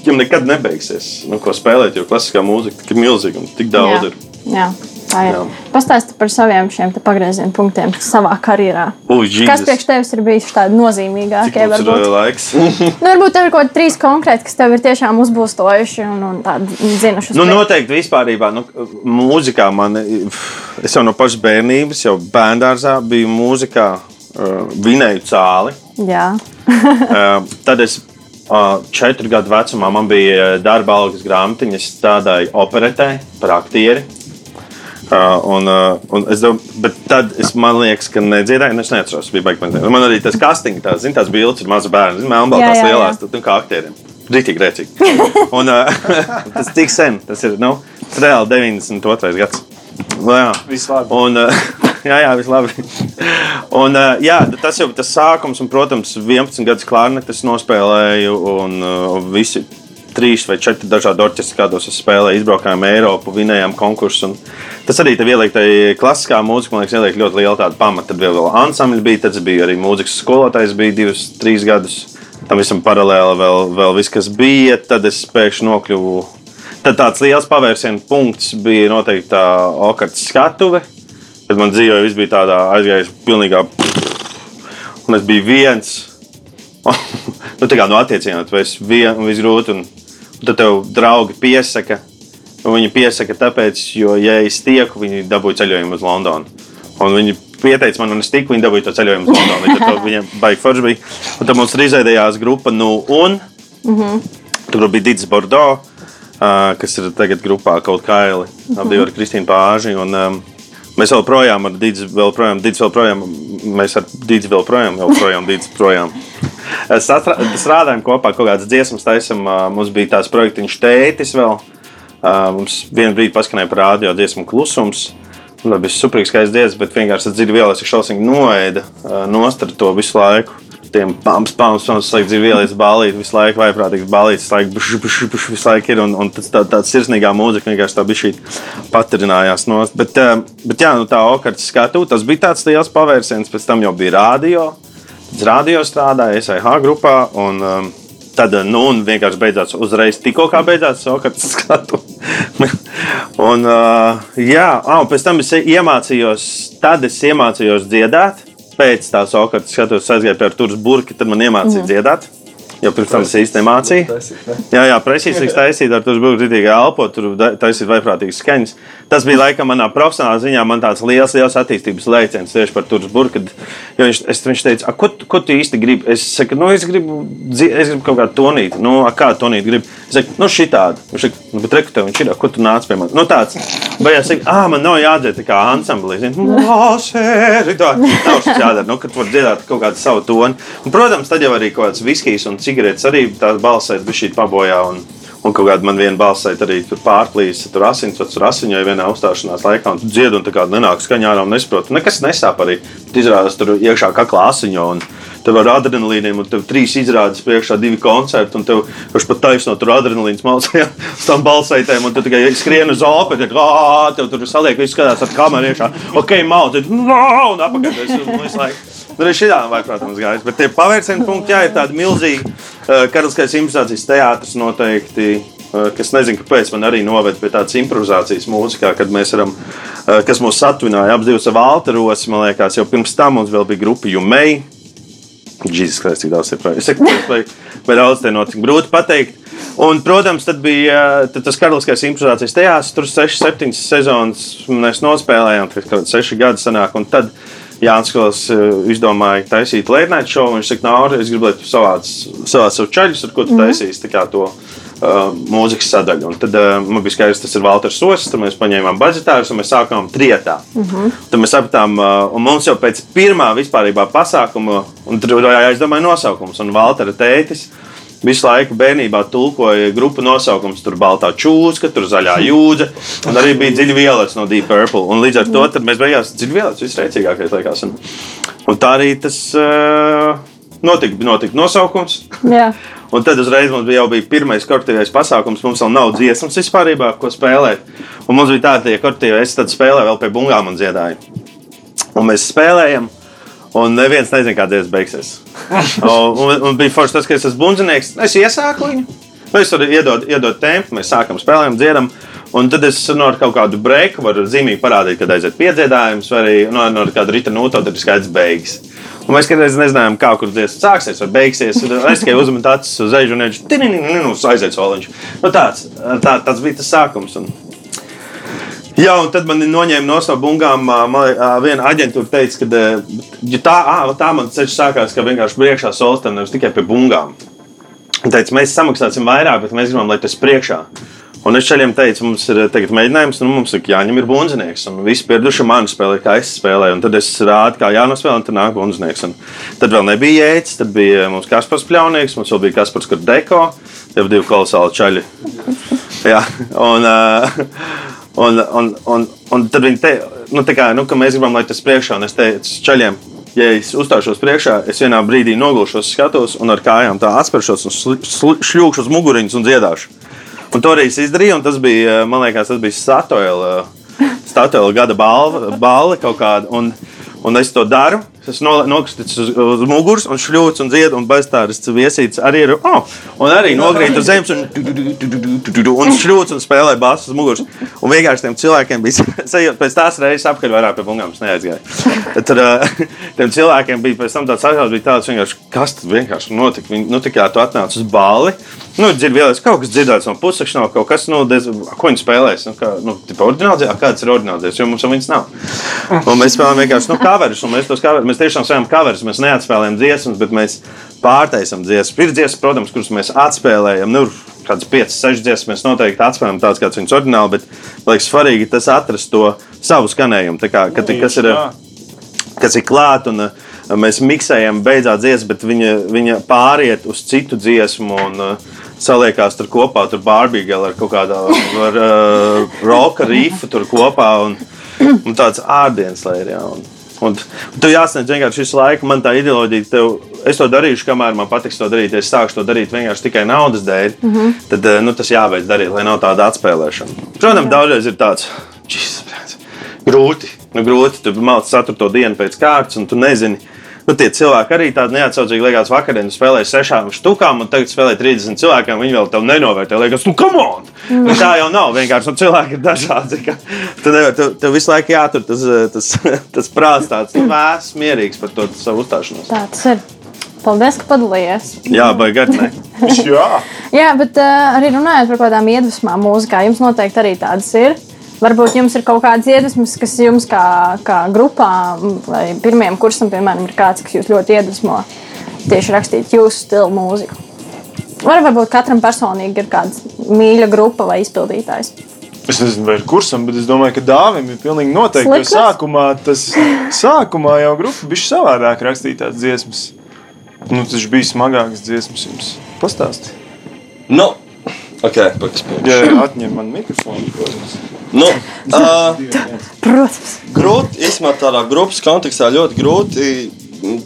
viņam nekad nebeigsies. Nu, ko spēlēt, jo klasiskā mūzika tik milzīga un tik daudz Jā. ir. Jā, tā ir. Jā. Pastāsti par saviem šiem pagrieziena punktiem savā karjerā. Kas Jesus. priekš tevis ir bijis Cik nozīmīgākie? ir Varbūt? laiks? [laughs] Nu, varbūt tev ir kaut kādi trīs konkrēti, kas tev ir tiešām uzbūstojuši un, un tādi zinuši. Nu, noteikti vispār. Nu, mūzikā man, es jau no pašas bērnības, jau bērngārzā biju mūzikā, uh, vinēju cāli. Jā, Uh, [laughs] tad es uh, četru gadu vecumā man bija darba algas grāmatiņa, es strādāju operetē par aktieri. Uh, un, uh, un es domāju, bet tad es man liekas, ka nedziedāju, nu, es neatceros, bija baigi. Man, arī tas casting, tā, zin, tās bildes ir maza bērna, melnbaltās lielās, tad, nu, kā aktieriem. Rītīgi rēcīgi. Un uh, [laughs] tas tik sen, tas ir, nu, tas reāli 92. gads. Nu, jā. Viss labi. Un, uh, [laughs] jā, jā, viss labi. Un, uh, jā, tas jau bija tas sākums, un, protams, 11 gadus klārnetes nospēlēju, un uh, visi trīs vai četri dažādi orķestri, kādos es spēlēju, izbraukājām Eiropu, vinējām konkursu. Tas arī tev ieliek tajā klasiskā mūzikā, man liekas, ieliek ļoti liela tāda pamata. Tad vēl, vēl ansambļi bija, tad es biju arī mūzikas skolotājs, bija divus, trīs gadus. Tam visam paralēli vēl, vēl viss, kas bija. Tad es pēkšņi nokļuvu. Tad tāds liels pavērsienu punkts bija noteikti tā okarta skatuve. Kad man dzīvē viss bija tādā aizgājis pilnīgā. Un es biju viens. [laughs] nu, tā kā no attiecībām, tu esi viens grūti. Un tad tev draugi piesaka. Viņi piesaka, tāpēc, jo, ja es tieku, viņi dabūja ceļojumu uz Londonu. Un viņi pieteica man, un es tiku, viņi dabūja to ceļojumu uz Londonu. Tad [laughs] viņiem baigi forši bija. Un tad mums ir izveidojās grupa, nu, un. Mm -hmm. Tur bija Digis Bordeaux. uh, kas ir tagad grupā kaut kā Kaili, abi ar Kristīnu Pāži. Un, um, Mēs joprojām ar Dīdzi, joprojām, Dīdzi joprojām, mēs ar Dīdzi joprojām, joprojām, Dīdzi projām. Strādājam kopā, kaut kādas dziesmas taisam. Mums bija tās projektiņš tētis vēl. Mums vienā brīdī paskanēja par rādio dziesmu klusums. Tā bija superīga skaista dziesma, bet vienkārši tas dzirdēju vielas, ka šausmīgi noēda ā, nost ar to visu laiku. Tiem pams, pams, pams, laikam dzīvo vielas balīt, visu laiku vaiprātīgs balīts, visu laiku, buš, buš, buš, visu laiku ir, un, un tas tā, tāds sirsnīgā mūzika vienkārši tā bija šī paterinājās nost. Bet, bet jā, nu tā okarts skatu, tas bija tāds liels pavērsiens, pēc tam jau bija rādio. Tad rādio strādāja SAH grupā, un um, tad nu, vienkārši beidzās uzreiz, tikko beidzās Sokrates skatu. [laughs] un, uh, jā, ah, un pēc tam es iemācījos, tad es iemācījos dziedāt. Pēc tā Sokrates skatos, aizgāju pie Burka, tad man iemācīja mm. dziedāt. Jo pirms tam es īsti nemācīju. Jā, jā, precīzi taisīt ar to būtu rītīgi elpot, tur taisīt vaiprātīgas skaņas. Tas bija laikam manā profesionālā ziņā, man tāds liels, liels attīstības lēciens tieši par Turas burbuļu. Jo viņš, es, viņš teica, "A, ko, tu- ko tu īsti gribi? Es saku, nu, es gribu, es gribu kaut kādu tonīti. Nu, kādu tonīti gribi? Es saku, nu, šī tāda. Viņš saka, nu, bet reku tev viņš ir, ko tu nāc pie manis? Nu, tāds. Vai es saku, ah, man nav jādzied tā kā ansamblī. Zini, "Lāseri", tā. Nav šis jādara, nu, kad var dziedāt kaut kādu savu toni. Un, protams, tad jau arī kaut kāds viskijs un cigaretes arī tās balsēs bija šī pabojā. Un, Un kaut kāda man viena balsē arī tur pārplīsa, tur asins, tur asiņoja vienā uzstāšanās laikā, un tu dziedi, un tā kā nenāk skaņā un nesaproti. Nekas nesāp arī. Tu izrādās tur iekšā kaklā asiņo, un tev ar adrenalīniem, un tev trīs izrādes priekšā, divi koncerti, un tev kurš pat taisno tur adrenalīns malcējā [laughs] uz tām balsētēm, un tu tikai skrien uz operi, tad tev tur saliek, viss skatās ar kameru iekšā, ok, malcēt, no, un apakaļ, es visu laiku. Tur šī tā, vai, protams, gājis. Bet tie pavērsienu punkti, jā, ir tādi milzīgi. Uh, Karaliskais improvizācijas teātris noteikti, uh, kas nezinu, kāpēc man arī noved pie tādas improvizācijas mūzikā, kad mēs varam, uh, kas mūs satvināja, ap divas Valteros, man liekas, jau pirms tam mums vēl bija grupa Jumei. Jēzus Kristus, cik daudz projām. Es saku, vai, daudz te notika, grūti pateikt. Un, protams, tad bija tad tas karaliskais improvizācijas teātris. Tur 6, 7 sezonas mēs nospēlējām, tad kaut kādi 6 gadi sanāk. Un tad Jānis Kalns izdomāja taisīt lētnēta šovu. Viņš saka, Nāri, es gribu, lai tu savāc, savāc savu čaļus, ar ko tu taisīsi tā kā to. Uh, mūzikas sadaļa. Un tad uh, man bija skaidrs, tas ir Walters Sosis. Tad mēs paņēmām budžetārus un mēs sākām trietā. Mm -hmm. Tad mēs sapratām, uh, un mums jau pēc pirmā vispārībā pasākuma, un tur bija jāizdomā nosaukums, un Waltera tētis. Visu laiku bērnībā tulkoja grupu nosaukums, tur bija balta čūska, tur zaļā jūdze, un arī bija dziļa vielas no Deep Purple. Un līdz ar to mēs beigās dziļa vielas visreicīgākais likās. Un, un tā arī tas uh, notika, notika nosaukums. Jā. Un tad uzreiz mums bija jau bija pirmais korporatīvais pasākums. Mums vēl nav dziesmas vispār, ko spēlēt. Un mums bija tāda, ka tad spēlēju vēl pie bungām un dziedāju. Un mēs spēlējam. Un neviens nezina, kā dziesma beigsies. un, un, un bija forši tas, ka es esmu bundzinieks. Es iesāku viņu. Nu, Es varu iedot, iedot tempu, mēs sākam spēlēt, dziedam. Un tad es no ar kaut kādu breiku varu zīmīgi parādīt, kad aiziet piedziedājums, vai arī no, no kāda rīta nūta, tad ir skaidrs beigas. Un mēs kādreiz nezinājām, kā kur dziesma sāksies vai beigsies. Es tikai uzmetu acis uz eju un viņš aiziet soliņš. Nu, tāds, tā, tāds bija tas sākums. Un, Jā, un tad man noņēma no savām bungām. Man viena aģentūra teica, ka tā, tā man ceļš sākās, ka vienkārši priekšā solstam nevis tikai pie bungām. Un teica, mēs samaksāsim vairāk, bet mēs gribam, lai tas priekšā. Un es ceļiem teicu, mums ir tagad mēģinājums, un mums ir jāņem ir bundzinieks. Un visi pieraduši mani spēlē, kā es spēlēju. Un tad es rādu, kā jānospēlē, un tad nāk bundzinieks. Un tad vēl nebija jēdzis, tad bija mums Kaspars Pļaunieks, mums vēl bija Kaspars Kardeko, tie bija divi kolosāli čaļi. [laughs] Jā, un, uh, un, un, un, un tad viņi te, nu, kā, nu, ka mēs gribam, lai tas priekšā, un es teicu čaļiem, ja es uzstāšos priekšā, es vienā brīdī nogulšos, skatos un ar kājām tā atspēršos un šļūkšu uz muguriņas un dziedāšu. Un to arī es izdarīju, un tas bija, man liekas, tas bija Statoila, Statoila gada balva, balva kaut kāda. Un, un es to daru. Es nokristu uz, uz muguras, un šļūts, un dziedu, un bez tādas viesītes arī ir. Oh, un arī nokrīt uz zemes, un, un šļūts, un spēlē basu uz muguras. Un vienkārši tiem cilvēkiem bija [laughs] sajūta, pēc tās reizes apkārt vairāk pie bungām es neaizgāju. Tad uh, [laughs] tiem cilvēkiem bija pēc tam tāds sajūta, bija tāds vienkārši, kas tad vienkārši notika. Viņi, nu, tā kā tu atnāc uz balli. Nu, dzird vēlreiz kaut kas dzirdēts no nav kaut kas, nu, dez, ko viņi spēlēs. Nu, kā, nu, tipa, a, kāds ir oriģināls, jo mums viņas nav. Un mēs spēlējam vienkārši, nu, kaverus, un mēs tos kaverus, mēs tiešām spēlējam covers. Mēs neatspēlējam dziesmas, bet mēs pārtaisām dziesmas. Ir dziesmas, protams, kuras mēs atspēlējam. Nu, kādas 5, 6 dziesmas mēs noteikti atspēlējam, tādas kādas viņas oriģināli, bet liekas, svarīgi tas atrast to savu skanējumu. Tā Kā, kad, kas ir, kas ir klāts un uh, mēs miksējam, beidzot dziesmu, bet viņa, viņa pāriet uz citu dziesmu. Un, uh, Saliekās tur kopā, tur barbīgā ar kaut kādu uh, roka rifu tur kopā un, un tāds ārdienas lērija. Un, un, un tu jāsniedz vienkārši visu laiku. Man tā ideoloģija, tev, es to darīšu, kamēr man patiks to darīt. Es sākšu to darīt vienkārši tikai naudas dēļ. Mm -hmm. Tad uh, nu, tas jābeidz darīt, lai nav tāda atspēlēšana. Protams, daudzreiz ir tāds. Grūti. Nu, grūti. Tu mācies 4. dienu pēc kārtas, un tu nezini. Nu, tie cilvēki arī tādi neatsaucīgi liekas, vakarā spēlēja sešām štukām, un tagad spēlē 30 cilvēkiem. Viņi vēl tev nenovērtē. Liekas, nu, come on! Mm. Nu, tā jau nav. Vienkārši nu, cilvēki ir dažādi. ka Tu nevar, tu, tev visu laiku jātur tas, tas, [laughs] tas prāts, tāds nu, vēs, mierīgs par to savu uzstāšanos. Tā tas ir. Paldies, ka padalījies. Jā, ne? Jā, [laughs] Jā, bet uh, arī runājot par kaut kādām iedvesmām mūzikā, jums noteikti arī tādas ir. Varbūt jums ir kaut kādas iedvesmas, kas jums kā, kā grupā vai pirmajam kursam, piemēram, ir kāds, kas jūs ļoti iedvesmo tieši rakstīt jūsu stilu mūziku. Vai varbūt katram personīgi ir kāda mīļa grupa vai izpildītājs. Es nezinu, vai ir kursam, bet es domāju, ka dāvim ir pilnīgi noteikti. Jo Slikts? sākumā, tas, sākumā jau grupa bija savādāk rakstīt tādas dziesmas. Nu, tas bija smagāks dziesmas jums. Pastāstiet. Nu, ok, pagaidām. Ja atņem man mikrofonu, protams. Nu, uh, Protams, grūti, īstenībā tādā grupas kontekstā ļoti grūti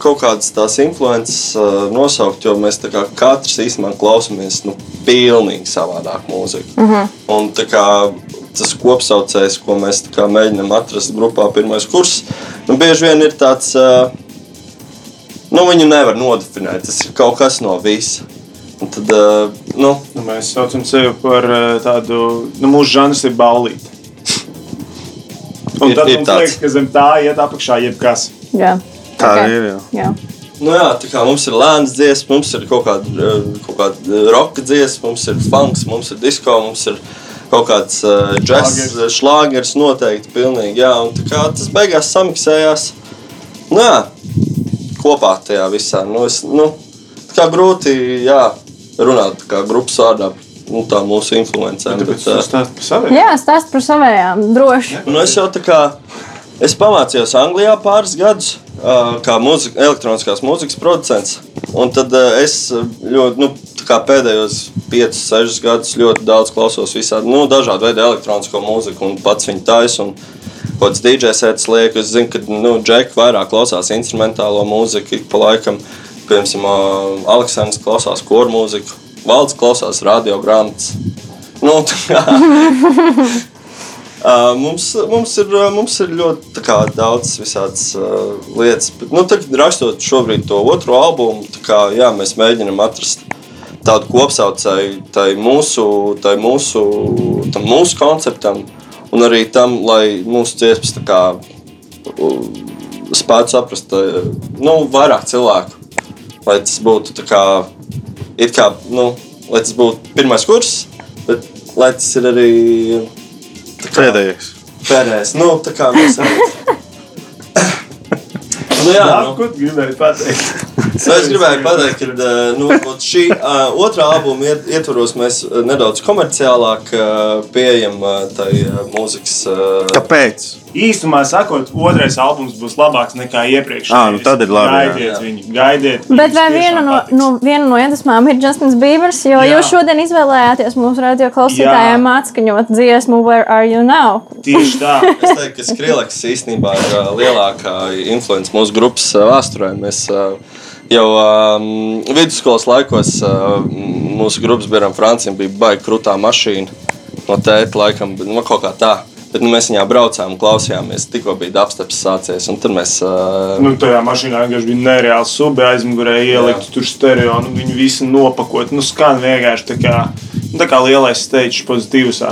kaut kādas tās influences uh, nosaukt, jo mēs tā kā katrs īstenībā klausāmies nu, pilnīgi savādāk mūziku. Mm -hmm. Un tā kā tas kopsaucējs, ko mēs tā kā mēģinām atrast grupā, pirmais kurs, nu, bieži vien ir tāds, uh, nu, viņu nevar nodefinēt. Tas ir kaut kas no visa. Un tad, nu, Nu, mēs saucam sevi par tādu, nu, mūsu žanrs ir ballīte. Un Ir- tad ir mums tāds. liekas, ka zem tā iet apakšā jebkas. jā. Tā Ok. ir. Jā. jā. Nu jā, tā kā mums ir lēns dziesmas, mums ir kaut kāda, kaut kāda roka dziesma, mums ir funks, mums ir disko, mums ir kaut kāds uh, Šlāgers. šlāgers noteikti. Pilnīgi, jā, un tā kā tas beigās samiksējās. Nu jā, kopā tajā visā. Nu, es, nu, tā kā grūti jā, runāt tā kā grupas vārdā. Nu, tā mūsu influencē. Uh, stāstāt par saviem. jā stāst par savējām droši. nu, es jau tā kā es pamācījos Anglijā pāris gadus. Kā mūzika, elektroniskās mūzikas producents. Un tad es ļoti, nu, tā kā pēdējos 5, 6 gadus ļoti daudz klausos visādi nu, dažādu veidu elektronisko mūziku, un pats viņu taisa. un Kaut kāds DJ sēdes liek, es zinu, ka nu, Džeki vairāk klausās instrumentālo mūziku, ik pa laikam. Piemēram, Aleksandrs klausās koru mūziku, Valds klausās radiogrāmatas. Nu, Uh, [laughs] mums, mums, ir, mums ir ļoti tā kā, daudz visādas uh, lietas. Bet, nu, tagad, rakstot šobrīd to otro albumu, tā kā, jā, mēs mēģinām atrast tādu kopsaucēju tai mūsu, tai mūsu, mūsu konceptam, un arī tam, lai mūsu dziesmas kā, spētu saprast nu, vairāk cilvēku. Lai tas būtu tā kā, it kā, nu, lai tas būtu pirmais kurs, bet lai tas ir arī kā- Pēdējais. Pēdējais, nu, tā kā mēs arī. [laughs] nu, jā, nu, ko tu gribēji pateikt? nu, es gribēju pateikt, ka nu, šī uh, otrā albuma iet, ietvaros mēs nedaudz komerciālāk uh, pieejam uh, tai uh, mūzikas. Uh, Kāpēc? Īsumā sakot, otrais albums būs labāks nekā iepriekšējais. Ā, nu tad ir labi, jā. Gaidiet viņu, gaidiet. Bet vai viena no, no, viena no iedvesmām ir Justins Bībers? Jo Jā. jūs šodien izvēlējāties mūsu radio klausītājiem Jā. atskaņot dziesmu Where Are You Now? Tieši tā. [laughs] Es teiktu, ka Skrilleks īstenībā ir uh, lielākā influence mūsu grupas uh, vēsturē. Mēs uh, jau um, vidusskolas laikos uh, mūsu grupas biedram Francijam bija baigta krūtā mašīna no tēta laikam, bet nu, kaut kā tā. Bet nu, mēs viņā braucām, klausījāmies, tikko bija dubsteps sācies. Un tad mēs. Uh, Nu, tajā mašīnā vienkārši bija nereāli subi aizmugurē ielikt tur stereo. Nu, viņu visu nopakot. Nu, skan vienkārši tā kā, nu, tā kā lielais stage pozitīvs.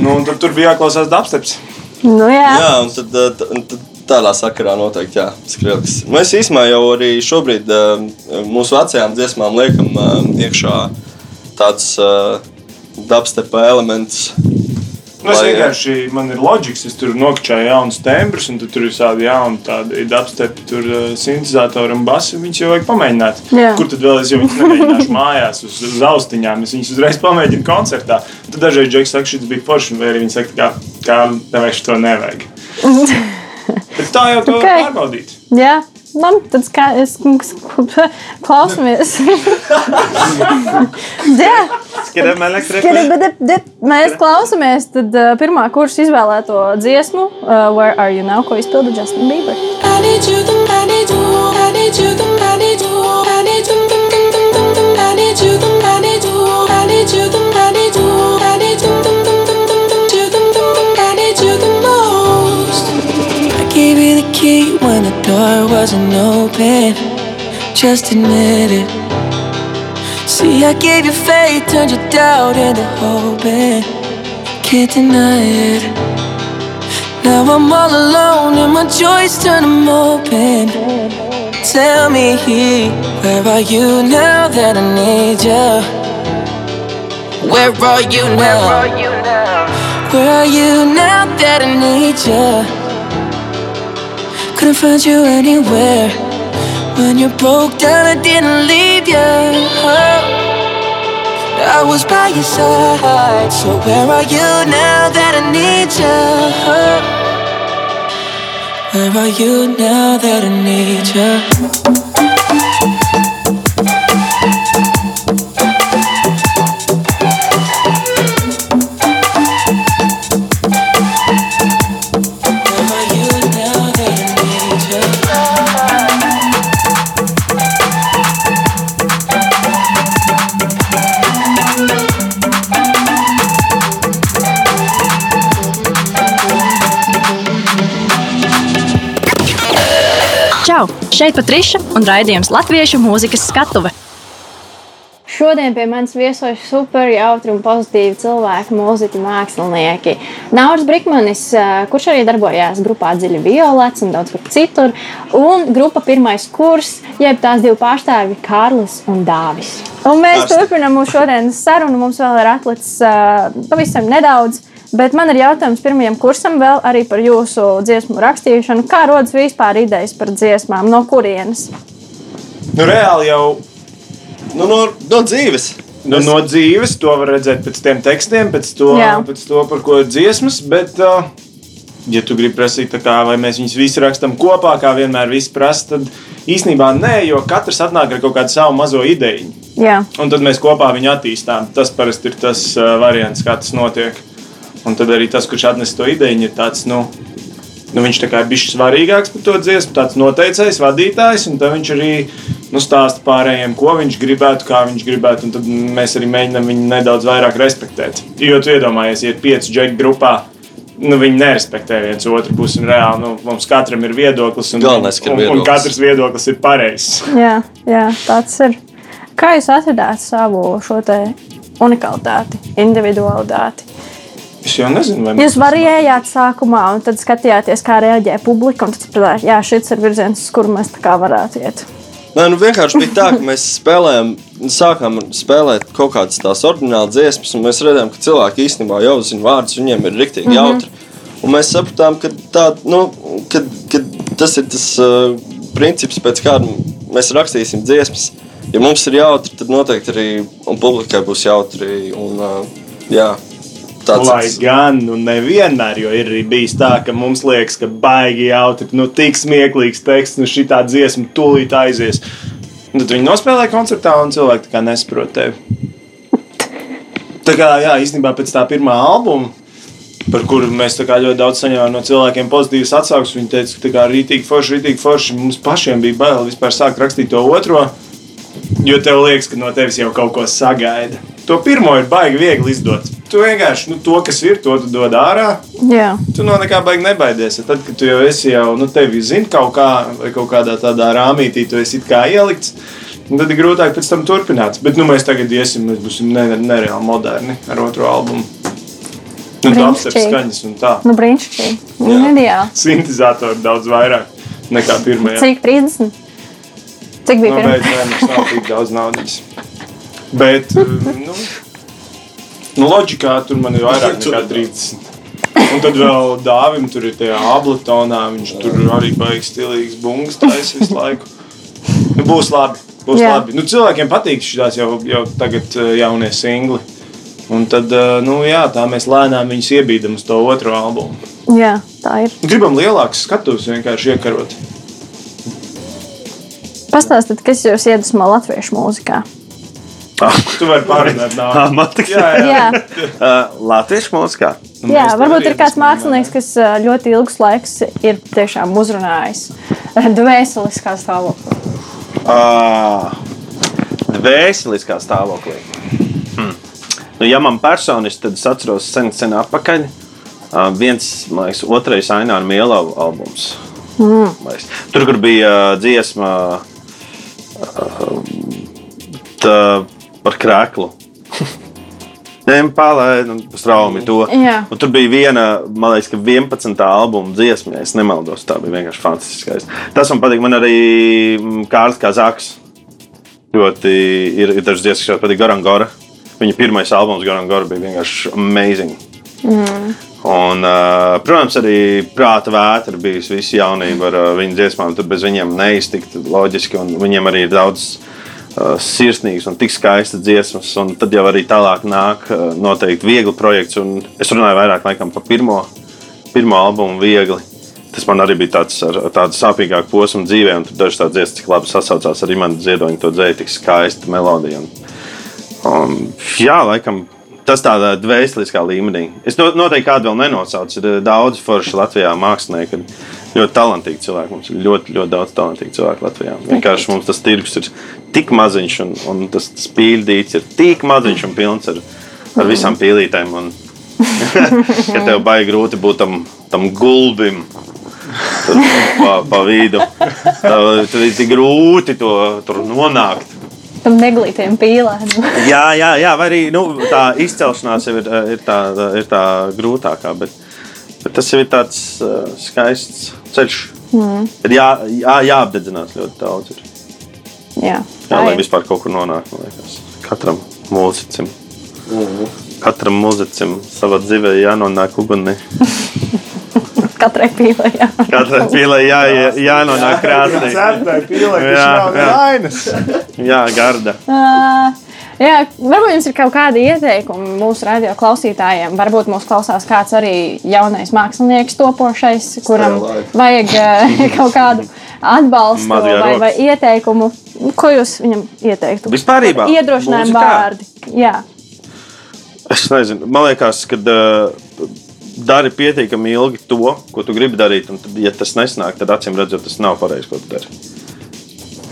Nu, un tad tur bija jāklausās dubsteps. Nu, jā. Jā, un tad, tad tādā sakarā noteikti jā, skrils. Mēs īstenībā jau arī šobrīd uh, mūsu vecajām dziesmām liekam uh, iekšā tādus uh, dubstep elementus. Nu, es vienkārši, man ir loģiks, es tur nokļuvu jaunus tembrus, un tad tur ir tādi jauni tādi dubstepi, tur uh, sintezatori un basi. Viņus jau vajag pamēģināt. Jā. Kur tad vēl es viņus nemēģināšu [laughs] mājās uz, uz austiņām? Es viņus uzreiz pamēģinu koncertā. Tad dažreiz Džeks saka, šis bija forši, vai arī viņi saka, kā, kā tev vairs to nevajag. [laughs] Bet tā jau to Ok. okay. pārbaudīt. Jā, labi, tad ska, es, klausamies. [laughs] Mēs klausamies tad, uh, pirmā kursa izvēlēto dziesmu, uh, Where Are You Now, ko izpilda Justin Bieber. I need you, the I need you, I need you, the I need you, when the door wasn't open. Just admit it. See, I gave you faith, turned your doubt into hope, and can't deny it. Now I'm all alone and my joys turn them open. Tell me, where are you now that I need you? Where are you now? Where are you now that I need you? Couldn't find you anywhere. When you broke down, I didn't leave you. I was by your side. So where are you now that I need you? Where are you now that I need you? Šeit Patriša un raidījums Latviešu mūzikas skatuve. Šodien pie manis viesojas super jautri un pozitīvi cilvēki, mūziķi, mākslinieki. Nauris Brīsmanis, kurš arī darbojās grupā Dziļa Violets un daudz kur citur, un grupa Pirmais kurs, jeb tās divi pārstāvji Kārlis un Dāvis. Un mēs Ārsti. turpinām mūsu šodienas sarunu. Mums vēl ir atlicis uh, pavisam nedaudz. Bet man ir jautājums pirmajam kursam vēl arī par jūsu dziesmu rakstīšanu. Kā rodas vispār idejas par dziesmām? No kurienes? Nu, reāli jau Nu, no, no dzīves. Nu, no dzīves to var redzēt pēc tiem tekstiem, pēc to, Jā. pēc to par ko ir dziesmas. Bet, uh, ja tu gribi prasīt, kā, vai mēs viņus visi rakstām kopā, kā vienmēr visi prasa, tad īstenībā nē, jo katrs atnāk ar kaut kādu savu mazo ideju. Jā, Un tad mēs kopā viņu attīstām. Tas parasti ir tas uh, variants, kā tas notiek. Un tad arī tas, kurš atnes to ideju, ir tāds, nu, nu viņš tā kā ir bijis svarīgāks par to dziesmu, tāds noteicējs, vadītājs, un tad viņš arī nu, stāsta pārējiem, ko viņš gribētu, kā viņš gribētu, un tad mēs arī mēģinām viņu nedaudz vairāk respektēt. Jo tu iedomājies, ja ir pieci džeki grupā. Nu, viņi nerespektē viens otru un Reāli, nu, mums katram ir viedoklis, un, Galvenais, ka ir un, un viedoklis. katrs viedoklis ir pareizs. [laughs] jā, jā, tāds ir. Kā jūs atradāt savu šo unikalitāti, individualitāti? Es jau nezinu, vai Jūs variējāt sākumā, un tad skatījāties, kā reaģē publika, un tad sapratāt, jā, šis ir virziens, uz kuru mēs tā kā varētu iet. Nē, nu vienkārši bija tā, ka mēs spēlējām, sākām spēlēt kaut kādas tās oriģinālas dziesmas, un mēs redzējām, ka cilvēki īstenībā jau zina vārdus, viņiem ir rīktīgi jautri. Un mēs sapratām, ka, tā, nu, ka, ka tas ir tas uh, princips, pēc kāda mēs rakstīsim dziesmas. Ja mums ir jautri, tad noteikti arī un publikai būs jautri. Un, uh, jā, tāds Lai gan, nu, nevienmēr, jo ir arī bijis tā, ka mums liekas, ka baigi jautri, nu, tik smieklīgs teksts, nu, šī tā dziesma tūlīt aizies. Un tad viņi nospēlē koncertā, un cilvēki nesaprot tevi. Tā kā, jā, īstenībā pēc tā pirmā albuma, par kuru mēs ļoti daudz saņēmām no cilvēkiem pozitīvas atsauksmes, viņi teica, ka tā kā rītīgi forši, rītīgi forši, mums pašiem bija bail vispār sākt rakstīt to otro. Jo tev liekas, ka no tevis jau kaut ko sagaida. To pirmo ir baigi viegli izdot. Tu vienkārši nu, to, kas ir, to dod ārā. Jā, Tu no nekā baigi nebaidies. Tad, kad tu jau esi jau nu, tevi zini kaut kā, vai kaut kādā tādā rāmītī, tu esi kā ielikts. un Tad ir grūtāk pēc tam turpināt. Bet nu, mēs tagad iesim, mēs būsim ne- nereāli moderni ar otro albumu. Nu, tā Brīnišķīgi. skaņas un tā. nu brīnišķīgi. Nu, ideāli. Sintēzatori daudz vairāk nekā pirmajā. Cik 30? Cik bija Nu, pirmā? bet nē, mums nav tik daudz naudas. Bet, uh, nu, Nu, loģikā tur man ir vairāk nekā 30. Un tad vēl dāvim tur ir tajā ablatonā. Viņš tur arī baigs stilīgs bungas taisa visu laiku. Nu, būs labi. Būs Jā. labi. Nu, cilvēkiem patīk šīs jau, jau tagad eh, jaunie singli. Un tad, eh, nu, jā, tā mēs lēnām viņus iebīdam uz to otro albumu. Jā, tā ir. Gribam lielākus skatus vienkārši iekarot. Pastāstiet, kas jūs iedvesmo latviešu mūzikā? Tu vari pārrunāt Ah, tik Jā, jā. Jā, [laughs] Uh, Latviešu mūzikā. Nu, jā varbūt ir kāds mākslinieks, kas ā, ļoti ilgus laikus ir tiešām uzrunājis dvēseliskā stāvoklī. Uh, Dvēseliskā stāvoklī. Hmm. Nu, ja man personiski, tad es atceros sen, sen atpakaļ. Uh, viens, man liekas, otrais Aināra Mielava albums. Mm. Tur, kur bija uh, dziesma uh, tā, par krēklu. Nepalaid, straumi to. Tur bija viena, man liekas, ka 11. albuma dziesma, ja es nemaldos. Tā bija vienkārši fantastiskais. Tas man patīk. Man arī mm, Kārlis Kazaks. Ļoti ir, ir dažas dziesmas, kas patīk Garangora. Viņa pirmais albums Garangora bija vienkārši amazing. Mm. Un, uh, protams, arī prāta vētra bijusi visu jaunību ar uh, viņu dziesmām. Tur bez viņiem neiztikt loģiski. un Viņiem arī ir daudz sirsnīgas un tik skaistas dziesmas. Un tad jau arī tālāk nāk uh, noteikti viegli projekts. Un es runāju vairāk laikam par pirmo, pirmo albumu, viegli. Tas man arī bija tāds, ar, tādu sāpīgāku posmu dzīvē, un tur dažas tādas dziesmas, cik labi sasaucās ar Imants Ziedoņu, to dzēju, tik skaista melodija. Un, un, jā, laikam. Tas tādā dvēseliskā līmenī. Es no, noteikti kādu vēl nenosaucu. Ir eh, daudz forši Latvijā mākslinieki. Ļoti talantīgi cilvēki. Mums ir ļoti, ļoti daudz talantīgu cilvēku Latvijā. Vienkārši mums tas tirgus ir tik maziņš, un, un tas, tas pīldīts ir tik maziņš un pilns ar, ar visām pīlītēm. Un, [laughs] ka tev baigi grūti būt tam, tam gulbim. Tur pa, pa vidu. Tur ir grūti to tur nonākt. Tam neglītiem pīlēm. [laughs] Jā, jā, jā vai arī nu, tā izcelšanās jau ir, ir, tā, ir tā grūtākā. Bet, bet tas jau ir tāds uh, skaists ceļš. Mm. Ir jā, jā, jāapdedzinās ļoti daudz. Ir. Jā, Jā, tā lai ir. vispār kaut kur nonāktu. Katram mūzicim. Katram mūzicim savā dzīvē jānonāk ugunī. [laughs] Katrai pīlē. Jā. Katrai pīlē jā, jā, jānonāk krāsnī. Certai pīlē, Jā, jā. vainas. Jā, garda. Uh, jā, varbūt jums ir kaut kādi ieteikumi mūsu radio klausītājiem. Varbūt mūs klausās kāds arī jaunais mākslinieks, topošais, kuram vajag [laughs] kaut kādu atbalstu vai, vai ieteikumu. Ko jūs viņam ieteiktu? Vispārībā? Iedrošinājumu vārdi. Jā, Es nezinu, man liekas, ka uh, dari pietiekami ilgi to, ko tu gribi darīt. Un tad, ja tas nesnāk, tad acīm redzot, tas nav pareizi, ko tu dari.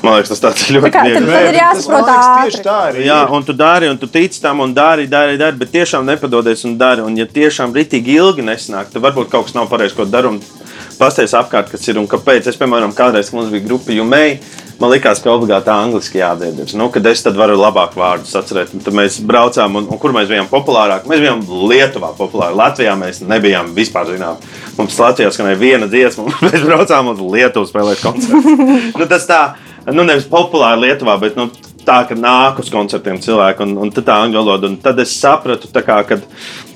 Man liekas, tas tāds [laughs] ir Tā ļoti kā, tad, viegli. tad ir jāsaprot ātri. Tieši tā arī. Jā, ir. un tu dari, un tu tici tam, un dari, dari, dari, bet tiešām nepadodies un dari. Un, ja tiešām ritīgi ilgi nesnāk, tad varbūt kaut kas nav pareizi, ko daru. un Pasties apkārt, kas ir un kāpēc. Es, piemēram, kādreiz, mums bija grupa Jumei, man liekas, ka obligāti angliski jādzied. ir. Nu, kad es tad varu labāk vārdus atcerēt. Un tad mēs braucām, un, un kur mēs bijām populārāki? Mēs bijām Lietuvā populāri. Latvijā mēs nebijām vispār zinām. Mums Latvijā skanēja viena dziesma, [laughs] un mēs braucām uz Lietuvu spēlēt koncertu. nu, tas tā, nu nevis populāri Lietuvā, bet nu, tā, ka nāk uz koncertiem cilvēki, un, un tā angļu valoda. Tad es sapratu, kā, kad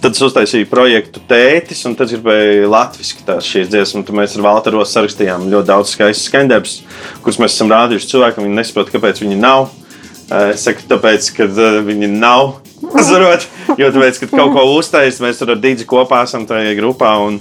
tad es uztaisīju projektu tētis, un tad gribēju latviešu tās šīs dziesmas. Tad mēs ar Valteros sarakstījām ļoti daudz skaistas skandarbus, kurus mēs esam rādījuši cilvēkam. Viņi nesaprot, kāpēc viņi nav. Eh, Es saku, tāpēc, ka eh, viņi nav. [laughs] Zarot, jo tāpēc, kad kaut ko uztaisīt, mēs ar Dīdzi kopā esam tajā grupā, un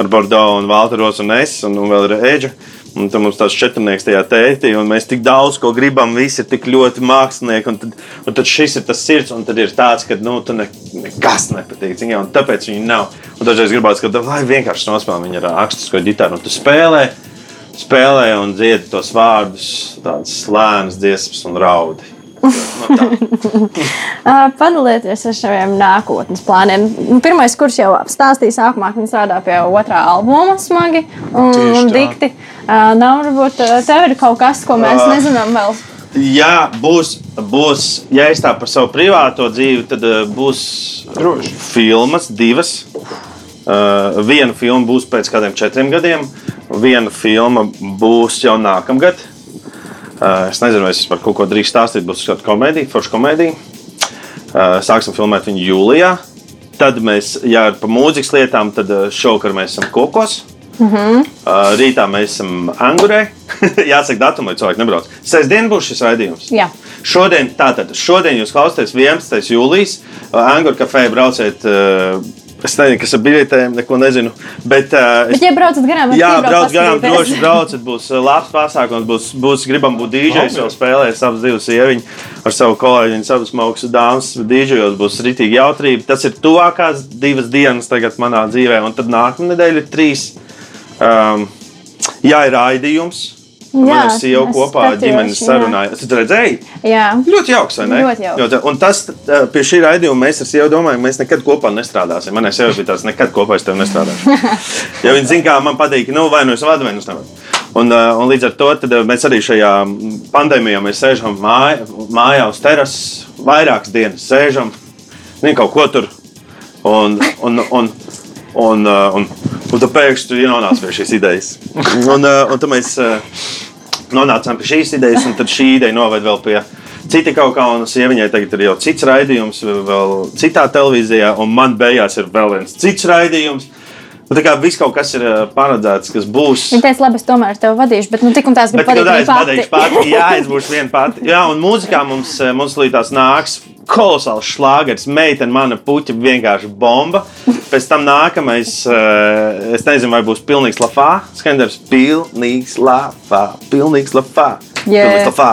ar Bordeaux, un Valteros, un es, un, un vēl ir Eģa. Un tad mums tāds četrnieks tajā tētī, un mēs tik daudz ko gribam, visi ir tik ļoti mākslinieki. Un tad, un tad šis ir tas sirds, un tad ir tāds, ka nu, tu ne, nekas nepatīk. zini, Un tāpēc viņi nav. Un dažreiz gribās, ka lai vienkārši nospēlē viņa ar akstisko ģitāru, un tu spēlē, spēlē un dziedi tos vārdus, tādas lēnas dziesmas un raudi. Uh, [laughs] Padalieties ar saviem nākotnes plāniem. Nu, Pirmais kurs jau stāstīja, sākumā, ka viņi strādā pie otrā albuma smagi un, un tā. Nav varbūt tev ir kaut kas, ko mēs nezinām vēl. Jā, būs, būs, ja es tā par savu privāto dzīvi, tad būs Droši. filmas, divas. Uh, viena filma būs pēc kādiem četriem gadiem, viena filma būs jau nākamgad. Uh, es nezinu, vai es par kaut ko drīkstu stāstīt. Būs kāda komēdija, forša komēdija. Uh, sāksim filmēt viņu jūlijā. Tad mēs, ja par mūzikas lietām, tad šovakar mēs esam kokos. Mm -hmm. uh, rītā mēs esam angurē. [laughs] Jāsaka, datumā, lai cilvēki nebrauc. Sestdien būs šis raidījums. Jā. Šodien, tātad, šodien jūs klausāties 11. jūlijas. Uh, Anguru kafejā brauciet. Uh, es nezinu, kas ar biļetēm, neko nezinu. Bet, uh, Bet, ja braucat garām, Jā, iebrauc brauc garām, droši brauciet. Būs uh, labs pasākums, būs, būs gribam būt dīdžejs, jau spēlēt abas divas sievietes ar savu kolēģi. Viņas abas maukas dāmas dīdžejos būs rītīgi jautrība. Tas ir tuvākās divas dienas tagad manā dzīvē, un tad nākamā nedēļa ir trīs. Um, jā, ir raidījums. Jā, Man ir sieva es kopā ar ģimenes jā. sarunāju. Es redzēju, Jā. Ļoti jauks? Ļoti jauks. jauks. Un tas pie šī raidījuma mēs ar sievu domājam, mēs nekad kopā nestrādāsim. Manai sievai bija tāds, nekad kopā es tevi nestrādāšu. [laughs] ja viņi zina, kā man patīk, nu vai nu es vadu, vai nu es nevaru. Un, un līdz ar to tad, mēs arī šajā pandēmijā sēžam māj, mājā uz terases, vairākas dienas sēžam, zini, kaut ko tur. Un, un, un, un, uh, un, un tad pēkšņi ienāc pie šīs idejas. Un, uh, un tad mēs uh, nonācām pie šīs idejas, un tad šī ideja noved vēl pie cita kaut kā. Un sieviņai tagad ir jau cits raidījums, vēl citā televīzijā, un man beigās ir vēl viens cits raidījums. Un tā kā viss kaut kas ir paredzēts, kas būs. Viņa teica, labi, es tomēr tevi vadīšu, bet nu tik un tās Bet, gribu nu, es viņa pateikšu, pati. pati, jā, es [laughs] būšu viena pati. Jā, un mūzikā mums, mums līdz nāks kolosāls šlāgers. Meitene, mana puķa, vienkārši bomba. Pēc tam nākamais, es nezinu, vai būs pilnīgs lafā. Skanders, pilnīgs lafā, pilnīgs lafā. Jā. Pilnīgs lafā.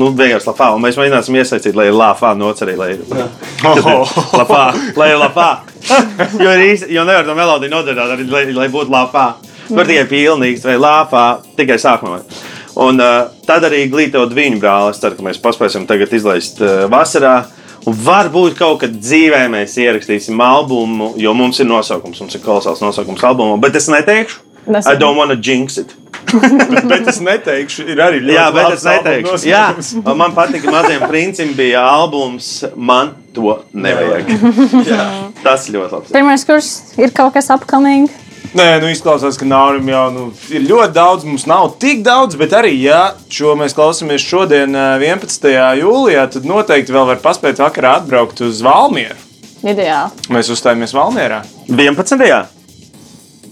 Nu, vienkārši lafā. Un mēs mēģināsim iesaistīt, lai ir lafā nocerī, lai ir lafā. [laughs] Lai ir lafā. jo, ir īsti, jo nevar to melodiju nodzirdēt, arī, lai, lai būtu lafā. Var tikai pilnīgs vai lafā, tikai sākumā. Un uh, tad arī glītot viņu brāli. Es ceru, ka mēs paspēsim tagad izlaist uh, vasarā. Un varbūt kaut kad dzīvē mēs ierakstīsim albumu, jo mums ir nosaukums, mums ir kolosāls nosaukums albumam, bet es neteikšu. Nes- I don't wanna jinx it. [laughs] Bet es neteikšu, ir arī ļoti Jā, bet es neteikšu. Jā, [laughs] man patīk, ka maziem princim bija albums. Man to nevajag. [laughs] Tas ļoti labi. Pirmais kurs ir kaut kas upcoming. Nē, nu izklausās, ka Naurim jau nu, ir ļoti daudz. Mums nav tik daudz, bet arī, ja šo mēs klausāmies šodien, eh, 11. jūlijā, tad noteikti vēl var paspēt vakarā atbraukt uz Valmieru. Ideāli. Mēs uzstājāmies Valmierā. 11.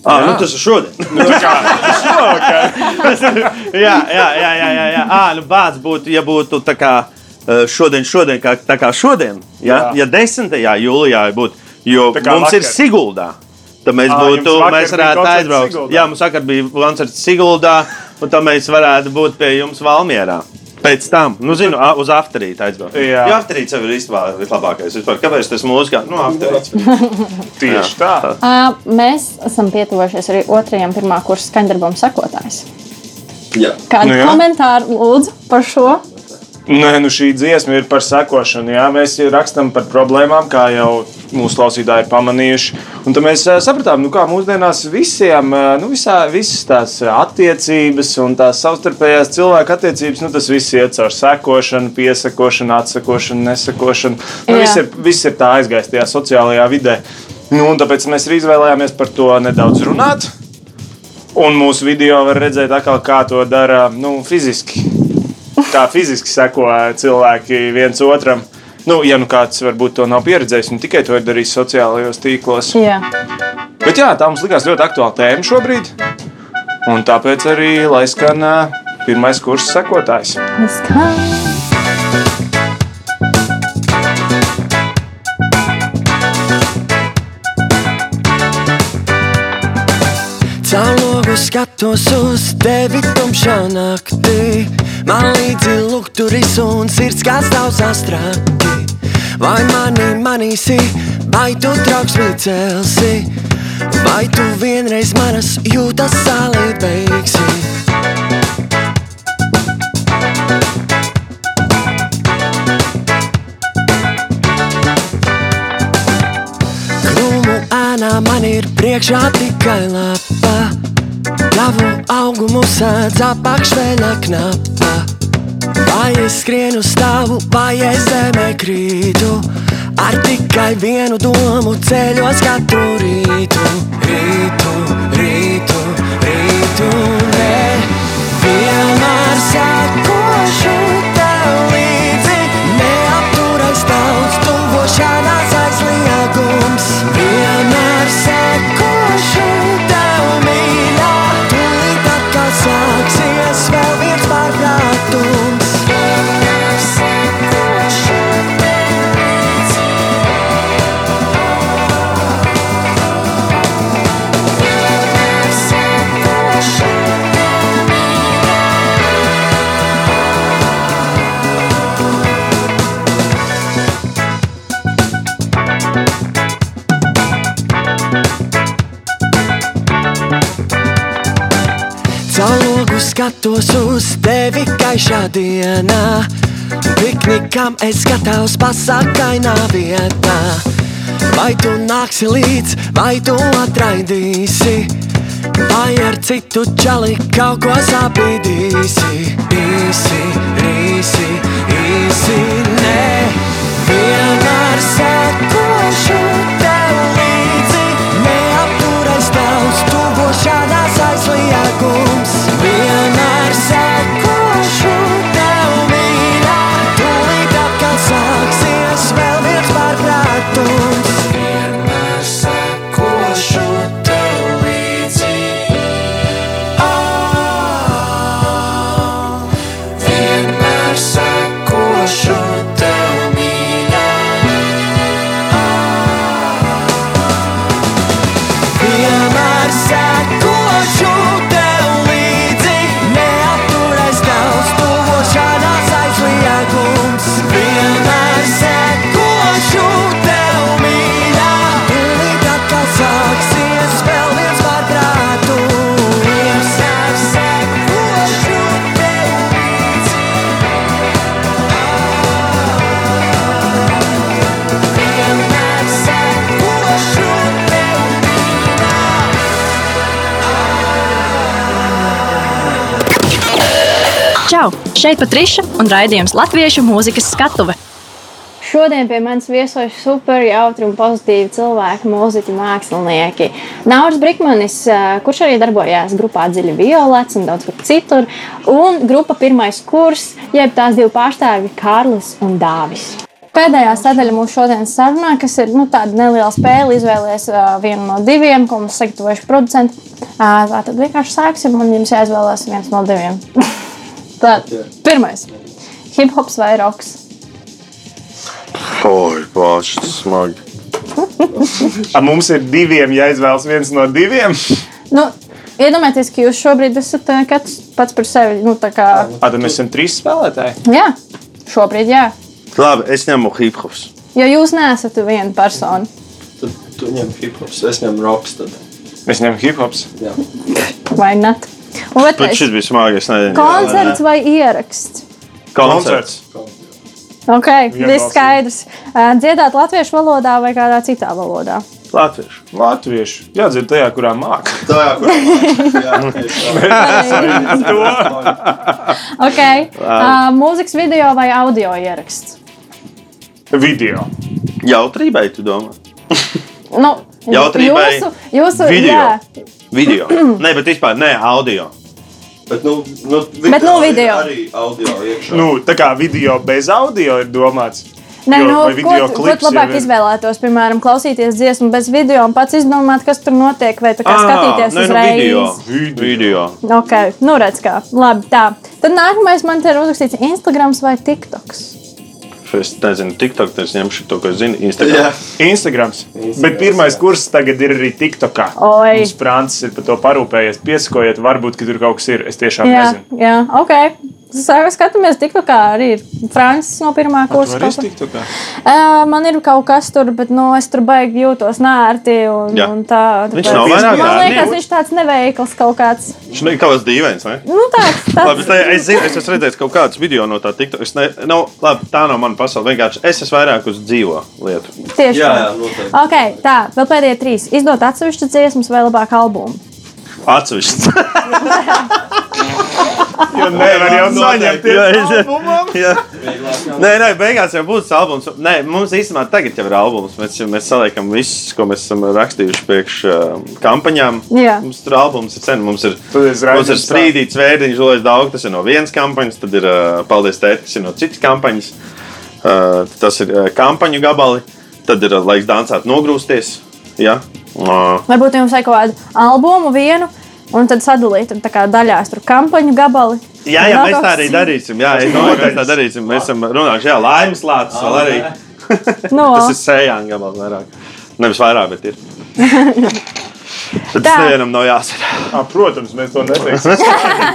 Ah, nu tas ir šodien. Nu, tā kā šovakar. [laughs] jā, jā, jā, jā, jā, jā. À, nu, bāds būtu, ja būtu tā kā eh, šodien, šodien, kā, tā kā šodien. Ja, Jā. ja 10. jūlijā būtu, jo mums vakar. ir. Siguldā. Tad mēs Ā, būtu, mēs varētu aizbraukt. Jā, mums vakar bija koncerts Siguldā, un tad mēs varētu būt pie jums Valmierā. Pēc tam, nu, zinu, a- uz afterīti aizbraukt. Jā. Jo afterīts jau ir īstenībā vislabākais. Vispār. Kāpēc tas mūzikā? Nu, afterīts. [laughs] Tieši tā. Uh, mēs esam pietuvojušies arī otrajam pirmā kursa skaņdarbam sakotājs. Jā. Kādu Nu nu, jā. komentāru lūdzu par šo? Nē, nu šī dziesma ir par sekošanu. Jā. Mēs rakstām par problēmām, kā jau mūsu klausītāji ir pamanījuši. Un tad mēs ā, sapratām, nu, kā mūsdienās visiem, ā, nu, visā, visas tās attiecības un tās savstarpējās cilvēku attiecības, nu, tas viss iet caur sekošanu, piesakošanu, atsakošanu, nesakošanu. Nu, Jā. viss, ir, viss ir tā aizgājis tajā sociālajā vidē. Nu, un tāpēc mēs arī izvēlējāmies par to nedaudz runāt. Un mūsu video var redzēt, atkal, kā to dara nu, fiziski. Kā fiziski seko cilvēki viens otram. Nu, ja nu kāds varbūt to nav pieredzējis, ne tikai to ir darījis sociālajos tīklos. Jā, Bet jā, tā mums likās ļoti aktuāla tēma šobrīd. Un tāpēc arī lai skan pirmais kurs sekotājs. tas kā. Skatos uz tevi tumšā naktī. Man līdzi lukturis un sirds kā stāvs astrāti. Vai mani manīsi, vai tu trauksmi celsi, vai tu vienreiz manas jūtas sālīt beigsi. Krūmu ēnā man ir priekšā tikai lapa. Tavu augumu sēdz apakšveļa knapa. Vai es skrienu stāvu, vai es zemē krītu? Ar tikai vienu domu ceļos katru rītu, rītu, rītu, rītu. Nē, vienmēr sakošu skatos uz tevi gaišā dienā. Piknikam es gatavs pasakainā vietā. Vai tu nāksi līdz, vai tu atraidīsi? Vai ar citu čali kaut ko sapīdīsi? Īsi, īsi, īsi, nē, vienmēr sekošu tev līdzi. Neapturais tavs tuvošanās aizliegums. Šeit Patriša un raidījums Latviešu mūzikas skatuve. Šodien pie manis viesojas super jautri un pozitīvi cilvēki, mūziķi, mākslinieki. Nauris Brīsmanis, kurš arī darbojās grupā Dziļi Violets un daudz kur citur, un grupa Pirmais kurs, jeb tās divi pārstāvji Kārlis un Dāvis. Pēdējā sadaļa mūsu šodienas sarunā, kas ir nu, tāda neliela spēle, izvēlēties uh, vienu no diviem, ko mums sagatavojuši producenti. Uh, tā tad vienkārši sāksim, un jums jāizvēlās viens no diviem. [laughs] tā, pirmais - hip hops vai roks? Oi, tas smagi. [laughs] A, mums ir diviem jāizvēlas viens no diviem. Nu, iedomājieties, ka jūs šobrīd esat uh, katrs pats par sevi. Nu, tā kā, A, tad mēs esam trīs spēlētāji. jā, šobrīd jā. Labi, es ņemu hip hops. Jo jūs neesat viena persona. Tad tu ņem hip-hops, es ņemu roks. Tad. Mēs ņemam hip hops. Jā. Vai ne? Otrais šis bija nezinu. koncerts vai ieraksts? Koncerts. Ok, Vienbalsīgi. viss skaidrs. Dziedāt latviešu valodā vai kādā citā valodā? Latviešu. Latviešu. Jādzird tajā, kurā māca. [laughs] [laughs] Tā jā, kur [laughs] Ok, uh, mūzikas video vai audio ieraksts? Video. Jautrībai, tu domā? Nu, Jautrībai jūsu, jūsu, video. jā, Video. [clears throat] Nē, bet vispār ne audio. Bet, nu, nu, Bet, nu, video. Arī audio iekšā. Nu, tā kā video bez audio ir domāts. Nē, Jo, nu, ko, video tu- ko tu labāk izvēlētos? Piemēram, klausīties dziesmu bez video un pats izdomāt, kas tur notiek, vai tā kā skatīties nē, nu, uzreiz. video. Video. video. Ok, nu redz kā. Labi, tā. Tad nākamais man te ir uzrakstīts Instagrams vai TikToks. Es nezinu, TikTok, es ņemšu to, ko zinu. Jā. Instagram. Instagrams. Instagrams, Bet pirmais kurs tagad ir arī TikTokā. Mums Francis ir par to parūpējies. Piesakojiet, varbūt, ka tur kaut kas ir. Es tiešām Jā, nezinu. jā, ok. Skatāmies, TikTokā arī ir Francis no pirmā kursa. vari kaut ko- TikTokā. Ā, Man ir kaut kas tur, bet nu, es tur baigi jūtos nērti. Un, Jā. un tā, Viņš tāpēc- nav vairāk Man liekas, viņš tāds neveikls kaut kāds. Viņš ir kaut kāds dīvains, vai? Nu, tāds, [laughs] tāds. Labi, es, es zinu, es esmu redzējis kaut kādus video no tā TikTok. Es ne, nav, labi, tā nav mana pasaule. Vienkārši es esmu vairāk uz dzīvo lietu. Tieši Jā, tā. jā, noteikti. Ok, tā, vēl pēdējie trīs. Izdot atsevišķu dziesmu vai labāk albumu. Atsevišķi. [laughs] Jo nevar jau es- albumam. Jā. Nē, nē, beigās jau būs albums. Nē, mums īstenībā tagad jau ir albums. Mēs, mēs saliekam visus, ko mēs esam rakstījuši priekš uh, kampaņām. Jā. Mums tur albums ir sen. Mums ir, mums ir sprīdīts vērtiņš, Lois Daudz, tas ir no vienas kampaņas. Tad ir uh, Paldies tēt, kas ir no citas kampaņas. Uh, tas ir uh, kampaņu gabali. Tad ir uh, laiks dansāt, nogrūsties. Ja? Uh, Varbūt jums vajag kaut kādu albumu vienu. Un tad sadalīt un daļās tur kampaņu gabali. Jā, jā, mēs tā arī darīsim. Jā, es domāju, ka mēs tā darīsim. Mēs esam runājuši, jā, laimes lācis vēl arī. [laughs] No. Tas ir sējām gabals vairāk. Nevis vairāk, bet ir. [laughs] Tad Tā. tas nevienam nav jāsaka. Ah, protams, mēs to neteiksim.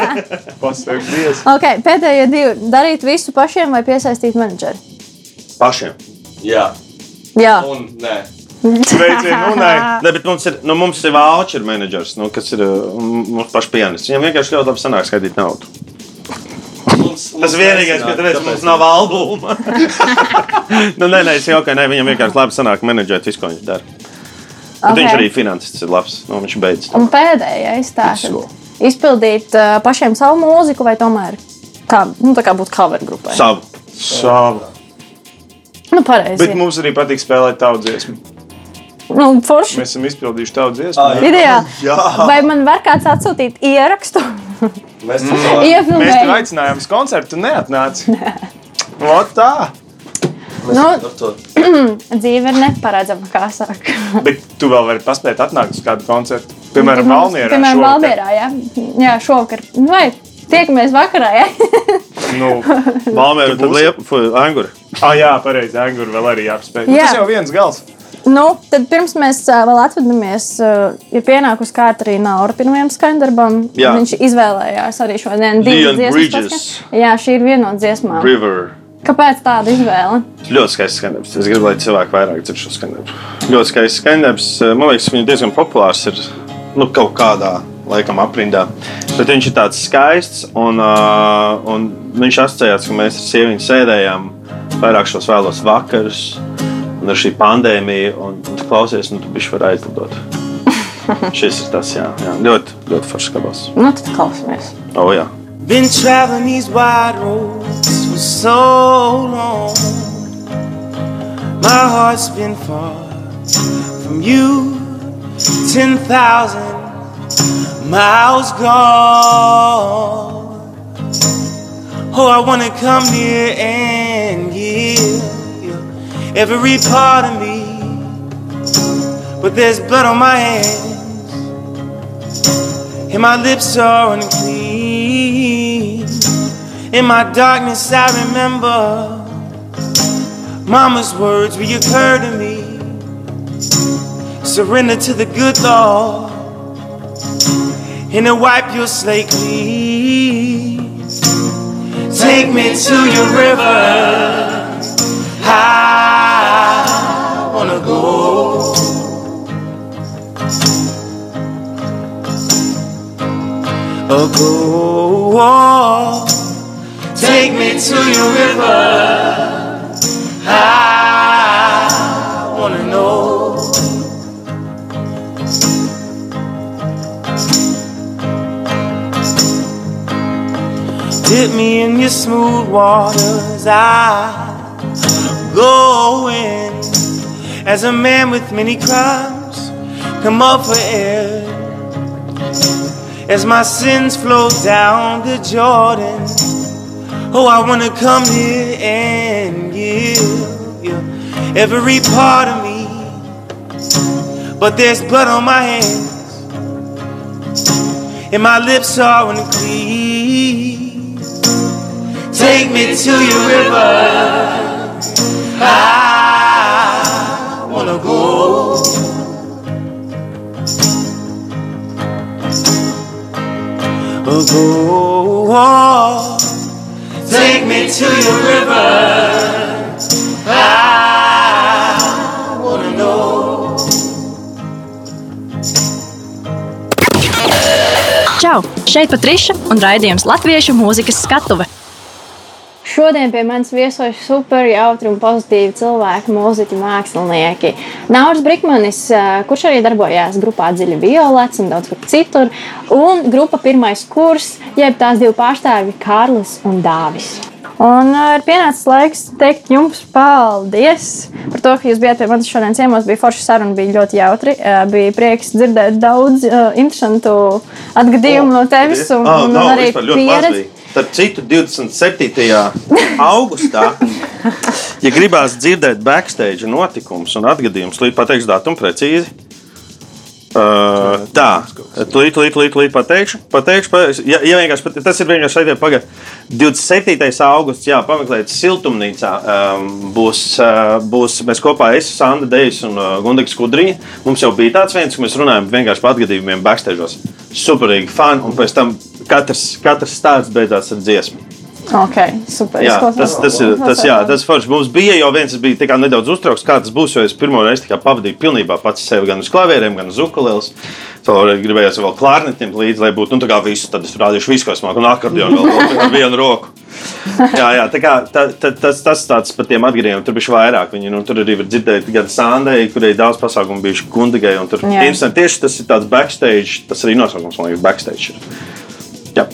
[laughs] Pasaka, Dievs. Ok, pēdējie divi. Darīt visu pašiem vai piesaistīt menedžeri? Pašiem. Jā, Jā, un nē. [laughs] Sveicienu, Unai! Ne, bet mums ir, nu, mums ir voucher menedžers, nu, kas ir uh, mums pašs pianists. Viņam vienkārši ļoti labi sanāk skaitīt naudu. Tas vienīgais, ka reiz mums nav albuma. [laughs] nu, nē, nē, es jau kā nē, viņam vienkārši labi sanāk menedžēt visu, ko viņš dara. Bet Ok. viņš arī finansists ir labs. Nu, viņš beidz. Un pēdējais tā, Visu. kad izpildīt uh, pašiem savu mūziku, vai tomēr kā, nu, tā kā būt cover grupai. Savu. Savu. Nu, pareizi. Bet mums arī patīk spēlēt tādu dziesmu. Nu, forši. Mēs esam izpildījuši tādu dziesmu. Ideāli. Jā, Vai man var kāds atsūtīt ierakstu? mēs [laughs] tam Mēs tev aicinājām uz koncertu, tu neatnāci. [laughs] Ot tā! Nu, ar to. [clears throat] dzīve ir neparedzama, kā saka. Bet tu vēl vari paspēt atnākt uz kādu koncertu. Piemēram, Valmierā. Piemēram, šovakar. Valmierā, jā. Jā, šovakar. Nu, Vai tiekamies vakarā, jā? [laughs] Nu, Tu tad liepa, angura. ah, jā, pareizi. Anguru vēl arī jāapspēj. Nu, Jā. tas jau viens gals. Nu, tad pirms mēs vēl atvadāmies, ir pienākusi kārta arī Naura pirmajam skaņdarbam. Jā. Viņš izvēlējās arī šodien divas dziesmas. Jā, šī ir viena no dziesmām. River. Kāpēc tāda izvēle? Ļoti skaists skandarbs. Es gribu, lai cilvēki vairāk dzird šo skandarbu. Ļoti skaists skandarbs. Man liekas, viņš diezgan populārs ir nu, kaut kādā laikam aprindā. Bet viņš ir tāds skaists un, uh, un viņš asociējās, ka mēs ar sievieti sēdējām vairāk šos vēlos vakarus. Un ar šī pandēmija, un, un tu klausies, un tu bišķi vari aizlidot. [laughs] Šis ir tas, jā, jā. ļoti, ļoti foršs kabals. Nu, tad klausamies. O, jā. Been traveling these wide roads for so long. My heart's been far from you, 10,000 miles gone. Oh, I wanna come near and every part of me, but there's blood on my hands and my lips are unclean. In my darkness, I remember Mama's words reoccur to me. Surrender to the good Lord, and to wipe your slate clean. Take me to your river. I wanna go. go. Take me to your river. I wanna know. Dip me in your smooth waters. I go in as a man with many crimes. Come up for air as my sins flow down the Jordan. Oh, I wanna come here and give you every part of me. But there's blood on my hands, and my lips are unclean. Take me to your river. I wanna go. go. Take me to your river. I wanna know. Čau! Šeit Patriša un raidījums Latviešu mūzikas skatuve. Šodien pie manis viesojas super jautri un pozitīvi cilvēki, mūziķi, mākslinieki. Nauris Brīsmanis, kurš arī darbojās grupā Dziļi Violets un daudz kur citur, un grupa Pirmais kurs, jeb tās divi pārstāvji Kārlis un Dāvis. Un ir pienācis laiks teikt jums paldies par to, ka jūs bijāt pie manis šodien ciemos. Bija forša saruna, bija ļoti jautri. Bija prieks dzirdēt daudz uh, interesantu atgadījumu no tevis un, Oh, un, no, un arī ļoti maz pieredzi. Starp citu, 27. augustā, ja gribās dzirdēt backstage notikumus un atgadījumus, līdz pateikšu datumu precīzi. Uh, tā, tūlīt, tūlīt, tūlīt, tūlīt pateikšu. pateikšu pa, ja, ja vienkārši pat- tas ir vienkārši šeit pagaidā. 27. augusts, jā, pameklējiet siltumnīcā. Um, būs, uh, būs, mēs kopā esam Sanda Dejs un uh, Gundags Kudriņa. Mums jau bija tāds viens, ka mēs runājam vienkārši par atgadījumiem backstage. Superīgi fani, un pēc tam katrs, katrs stāsts beidzās ar dziesmu. Ok, super. Jā, tas, tas ir tas, jā, tas forši. Mums bija jau viens, kas bija nedaudz uztraukts, kā tas būs. Jo es pirmo reizi pavadīju pilnībā pats sevi gan uz klavieriem, gan uz ukulēles. Tur gribējās vēl klārnetiem līdzi, lai būtu nu, tā kā visu. Tad es rādīšu visu, ko es māku, un akordionu vēl ar vienu roku. [laughs] Jā, jā tā kā, tā, tā, tas, tas tāds par tiem atgriezieniem, tur bija vairāk. Viņi, nu, tur arī var dzirdēt gan Sandai, kurai daudz pasākumu bijuši Gundigai. un Tur tieši tas ir tāds backstage, tas arī nosaukums, man liekas, backstage. ir. Jā,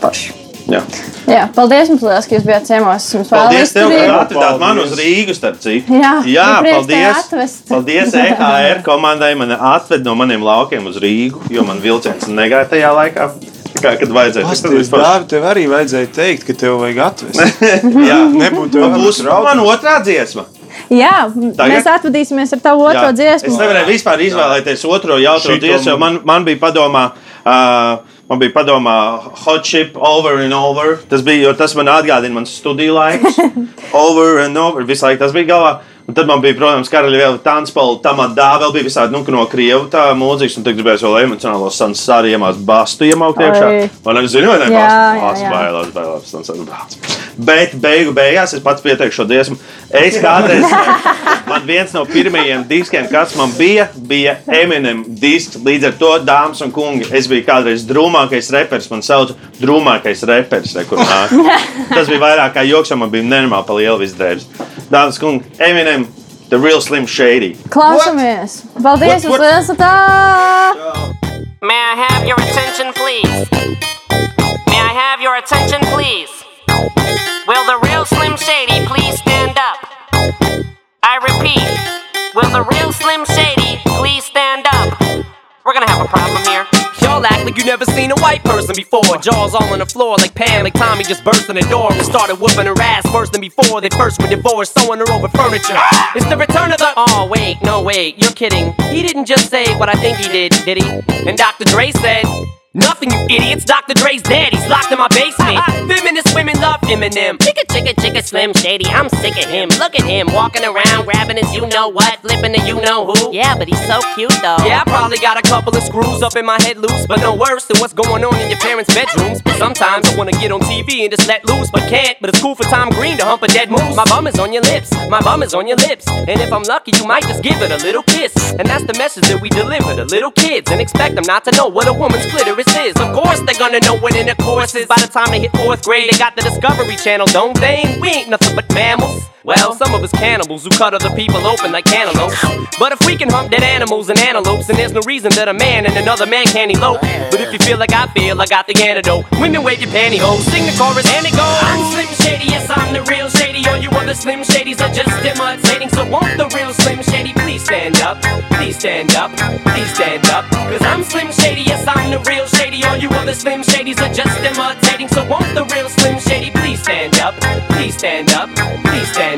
Forši. jā. Jā, paldies jums, liels, ka jūs bijāt ciemos. Jums vēl Paldies, tev, ka atvedāt mani uz Rīgas, starp citu. Jā, jā man paldies. Paldies [laughs] EHR komandai. Man atved no maniem laukiem uz Rīgu, jo man vilciens negāja tajā laikā. Tā Kā, kad vajadzēja tas Pastāv, Dāvi, tev arī vajadzēja teikt, ka tev vajag atvest. [laughs] Jā, Nebūtu Man būs man otrā dziesma. Jā, Tagad? mēs atvadīsimies ar tavu otro Jā. dziesmu. Es nevarēju vispār izvēlēties otro Šito dziesmu, jo man, man bija padomā. Uh, Man bija padomā, hot chip, over and over. Tas bija, jo tas man atgādina manas studiju laikus. [laughs] over and over. Visu laiku tas bija galvā. Un tad man bija, protams, karaļa vēl tanspēle, tam atdā vēl bija visādi, nu, no krievu tā mūzikas, un tad gribēju vēl emocionālo sansāri iemāst bastu iemaukt iekšā. Man nezinu, vai ne? Jā, bastu? jā, jā. bailās, bailās, sansāri bāc. Bet beigu beigās es pats pieteikšu šo dziesmu. Es kādreiz, man viens no pirmajiem diskiem, kas man bija, bija Eminem disks. Līdz ar to, dāmas un kungi, es biju kādreiz drūmākais reperis. Man sauc drūmākais reperis. re, kur nāk. [laughs] Tas bija vairāk kā joks, jo man bija nenormāli pa lielu visdrēbes. Dāmas un kungi, Eminem, The Real Slim Shady. Klausamies! Paldies What- jums, liels! Tā! May I have your attention, please? May I have your attention, please? Will the real Slim Shady please stand up? I repeat, will the real Slim Shady please stand up? We're gonna have a problem here. Y'all act like you never seen a white person before. Jaws all on the floor like Pam, like Tommy just burst in the door and started whooping her ass first than before. They first were divorced, sewing her over furniture. It's the return of the. Oh, wait, no, wait, you're kidding. He didn't just say what I think he did, did he? And Dr. Dre said. Nothing, you idiots. Dr. Dre's dead. He's locked in my basement. [laughs] Feminist women love Eminem. Chicka, chicka, chicka, Slim Shady. I'm sick of him. Look at him walking around, grabbing his you know what, flipping the you know who. Yeah, but he's so cute though. Yeah, I probably got a couple of screws up in my head loose, but no worse than what's going on in your parents' bedrooms. Sometimes I wanna get on TV and just let loose, but can't. But it's cool for Tom Green to hump a dead moose. My bum is on your lips, my bum is on your lips. And if I'm lucky, you might just give it a little kiss. And that's the message that we deliver to little kids and expect them not to know what a woman's clitoris is. Of course, they're gonna know what intercourse is. By the time they hit fourth grade, they got the Discovery Channel, don't they? We ain't nothing but mammals. Well, some of us cannibals who cut other people open like cantaloupes. But if we can hump dead animals and antelopes, then there's no reason that a man and another man can't elope. But if you feel like I feel, I got the antidote. Women wave your pantyhose, sing the chorus, and it goes. I'm Slim Shady, yes, I'm the real Shady. All you other Slim Shadys are just imitating. So won't the real Slim Shady please stand up? Please stand up, please stand up. Cause I'm Slim Shady, yes, I'm the real Shady. All you other Slim Shadys are just imitating. So won't the real Slim Shady please stand up? Please stand up, please stand up.